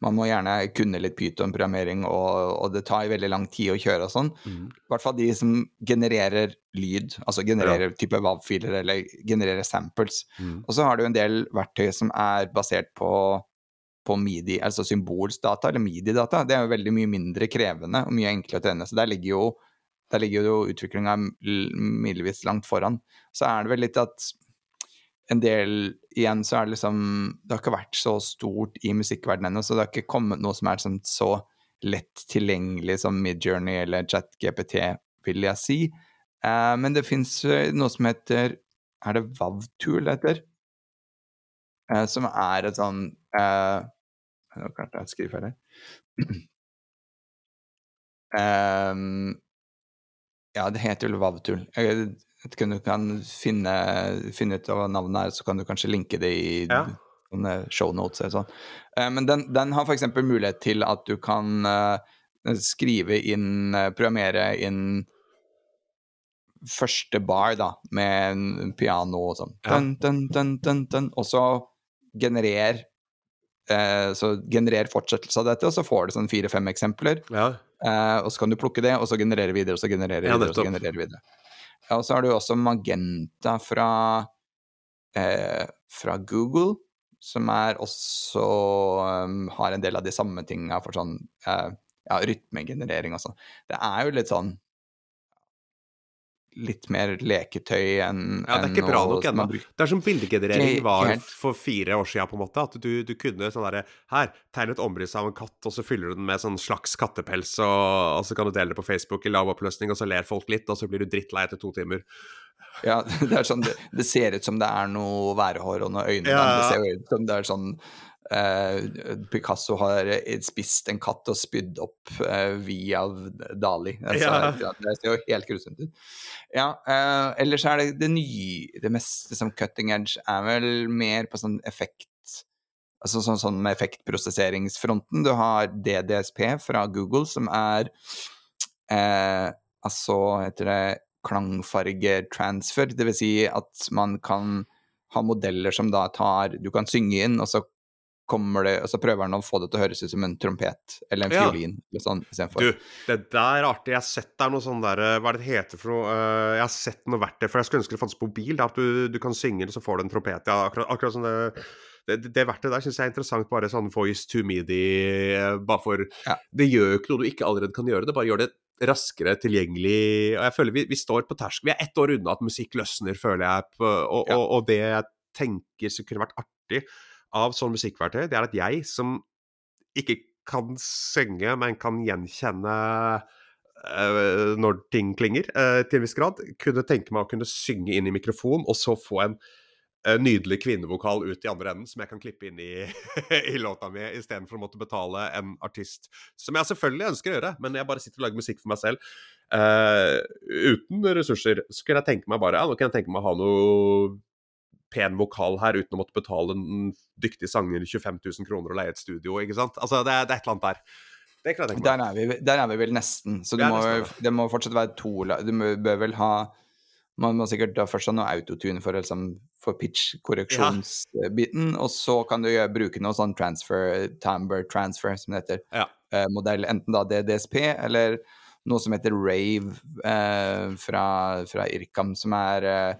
man må gjerne kunne litt Python-programmering, og, og, det tar veldig lang tid å kjøre og sånn. Mm. I hvert fall de som genererer lyd, altså genererer ja. type WAV-filer eller genererer samples. Mm. Og så har du en del verktøy som er basert på, på MIDI, altså symbolsdata eller MIDI-data. Det er jo veldig mye mindre krevende og mye enklere å trene. Så der ligger jo, der ligger jo utviklinga milevis langt foran. Så er det vel litt at en del Igjen så er det liksom Det har ikke vært så stort i musikkverdenen ennå, så det har ikke kommet noe som er sånn, så lett tilgjengelig som Midjourney eller ChatGPT, vil jeg si. Uh, men det fins noe som heter Er det Vavtool det heter? Uh, som er et sånn uh, Nå klarte jeg å skrive feil her. ja, det heter vel Vavtool. Vet ikke om du kan finne, finne, ut av navnet her, så kan du kanskje linke det i ja. shownotes eller sånn. Uh, men den, den har f.eks. mulighet til at du kan uh, skrive inn, uh, programmere inn første bar, da, med en piano og sånn. Ja. Og så generer så generer fortsettelse av dette, og så får du sånn fire-fem eksempler. Ja. og så kan du plukke det, og så generere videre, og så generere videre, ja, og så generere videre. Og så har du også Magenta fra eh, fra Google, som også um, har en del av de samme tinga for sånn eh, ja, rytmegenerering og sånn. Det er jo litt sånn litt mer leketøy enn Ja, det er ikke bra nok ennå. Det er som bildegenerering var for fire år siden, på en måte. At du, du kunne sånn derre Her, tegn et omriss av en katt, og så fyller du den med sånn slags kattepels, og, og, så kan du dele det på Facebook i lav oppløsning, og så ler folk litt, og så blir du drittlei etter to timer. Ja, det er sånn Det, det ser ut som det er noe værhår og noe øyne, ja. det ser ut som det er sånn Picasso har spist en katt og spydd opp uh, via Dali. Altså, ja. Det ser jo helt grusomt ut. Ja, uh, ellers er det det nye Det meste som cutting edge er vel mer på sånn effekt Altså sånn, sånn med effektprosesseringsfronten. Du har DDSP fra Google, som er Altså heter det klangfargetransfer. Det vil si at man kan ha modeller som da tar Du kan synge inn, og så kommer det, og så prøver han å få det til å høres ut som en trompet eller en fiolin. Ja. eller sånn. Du, det der er artig. Jeg har sett der noe sånn der Hva er det det heter for noe? Uh, jeg har sett noe verktøy, for jeg skulle ønske det fantes på mobil. At du, du, kan synge, og så får du en trompet. Ja, akkurat, akkurat sånn det det, det verktøyet der syns jeg er interessant, bare sånn voice to midi. Eh, bare for ja. Det gjør jo ikke noe du ikke allerede kan gjøre, det bare gjør det raskere tilgjengelig. Og jeg føler vi, vi står på tersk. Vi er ett år unna at musikk løsner, føler jeg. På, og, ja. og, og, det jeg tenker som kunne vært artig, av sånn musikkverktøy, det er at jeg som ikke kan synge, men kan gjenkjenne uh, når ting klinger, uh, til en viss grad, kunne tenke meg å kunne synge inn i mikrofon, og så få en uh, nydelig kvinnevokal ut i andre enden, som jeg kan klippe inn i, i låta mi, istedenfor å måtte betale en artist. Som jeg selvfølgelig ønsker å gjøre, men jeg bare sitter og lager musikk for meg selv. uten ressurser, så kunne jeg tenke meg bare ja, nå kan jeg tenke meg å ha noe pen vokal her uten å måtte betale en dyktig sanger 25 000 kroner og leie et studio, ikke sant. Altså, det, det er et eller annet der. Det kan jeg tenke meg. Der er vi, der er vi vel nesten. Så det, må, nesten, det må fortsatt være to Du bør vel ha Man må sikkert da først ha noe autotune for, liksom, for pitch-korreksjonsbiten, ja. og så kan du gjøre, bruke noe sånn transfer, timber transfer, som det heter, ja. eh, modell. Enten da DDSP eller noe som heter Rave eh, fra, fra Irkam, som er eh,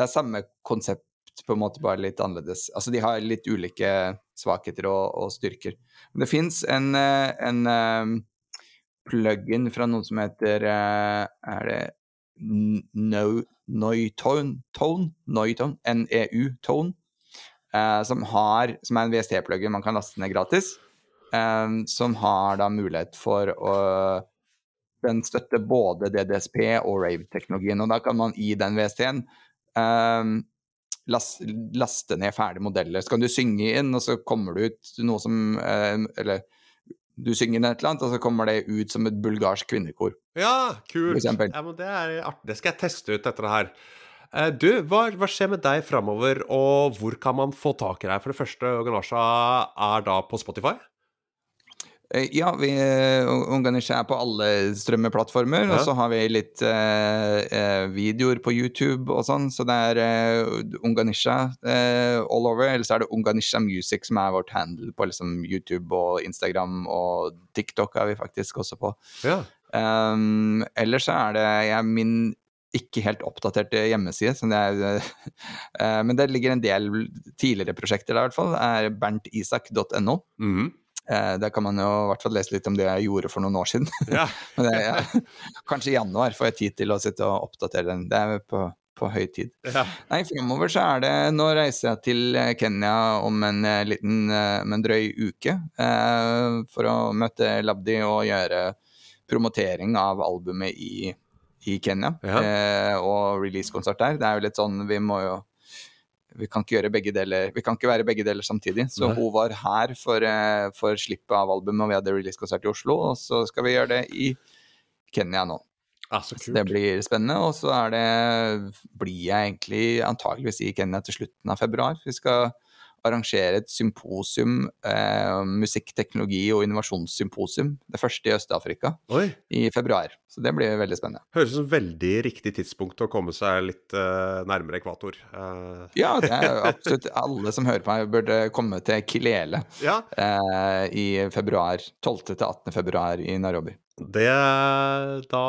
det er samme konsept, på en måte bare litt annerledes. Altså de har litt ulike svakheter og, og styrker. Men det fins en, eh, en um, plug-in fra noen som heter uh, Er det no, Noitone? Tone? Noitone? NEU Tone. Uh, som, har, som er en VST-plugger man kan laste ned gratis. Um, som har da mulighet for å Den støtter både DDSP og Rave-teknologien. Og da kan man i den VST-en um, laste ned ferdige modeller. Så kan du synge inn, og så kommer det ut noe som uh, Eller du synger inn et eller annet, og så kommer det ut som et bulgarsk kvinnekor. Ja, kult. Ja, men det er artig. Det skal jeg teste ut etter det her. Uh, du, hva, hva, skjer med deg framover, og hvor kan man få tak i deg? For det første, Ganasha er da på Spotify? Eh, ja, vi organiserer Unganisha er på alle strømmeplattformer. Ja. Og så har vi litt eh, eh, videoer på YouTube og sånn. Så det er eh, Unganisha eh, all over. Eller så er det Unganisha Music som er vårt handle på liksom, YouTube og Instagram. Og TikTok er vi faktisk også på. Ja. Um, ellers så er det jeg, min ikke helt oppdaterte hjemmeside. Det er, men det ligger en del tidligere prosjekter der, i hvert fall. Er berntisak.no. Mm -hmm. Eh, der kan man jo i hvert fall lese litt om det jeg gjorde for noen år siden. Ja. det, ja, kanskje i januar får jeg tid til å sitte og oppdatere den. Det er på, på høy tid. Ja. Nei, fremover så er det Nå reiser jeg til Kenya om en eh, liten, men om en drøy uke eh, for å møte Labdi og gjøre promotering av albumet i, i Kenya. Eh, og releasekonsert der. Det er jo litt sånn Vi må jo vi kan ikke gjøre begge deler Vi kan ikke være begge deler samtidig. Så Nei. hun var her for, eh, for slippet av albumet, og vi hadde releasekonsert i Oslo. Og så skal vi gjøre det i Kenya nå. Ah, så, så det blir spennende. Og så er det blir jeg egentlig antageligvis i Kenya til slutten av februar. Vi skal arrangere et symposium, eh, musikkteknologi og innovasjonssymposium. Det første i Øst-Afrika i februar. Så det blir veldig spennende. Høres ut som veldig riktig tidspunkt å komme seg litt eh, nærmere ekvator. Eh. Ja, det er absolutt alle som hører på meg, burde komme til Kilele ja. uh, i februar. 12. til 18. februar i Nairobi. Det, da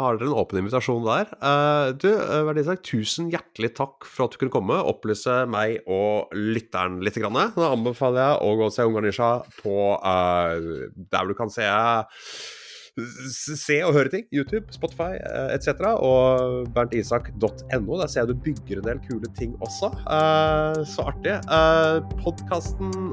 har dere en åpen invitasjon der. Uh, du, uh, Verdisak, tusen hjertelig takk for at du kunne komme opplyse meg og lytteren litt. Grann. Da anbefaler jeg å gå og se Ungarnisha på uh, der du kan se se og høre ting. YouTube, Spotify etc. Og berntisak.no. Der ser jeg du bygger en del kule ting også. så artig. Podkasten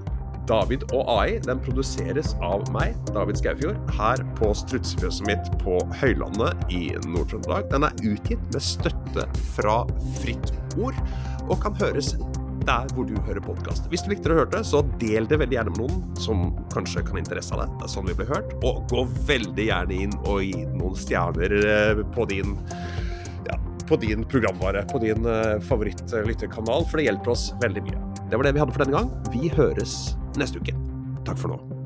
David og AI den produseres av meg, David Skaufjord, her på strutsefjøset mitt på Høylandet i Nord-Trøndelag. Den er utgitt med støtte fra Fritt Ord, og kan høres der hvor du hører podkast. Hvis du likte det du hørte, så del det veldig gjerne med noen som kanskje kan interesse deg. Det er sånn vi blir hørt. Og gå veldig gjerne inn og gi noen stjerner eh, på din på din programvare, på din uh, favorittlytterkanal, for det hjelper oss veldig mye. Det var det vi hadde for denne gang. Vi høres neste uke. Takk for nå.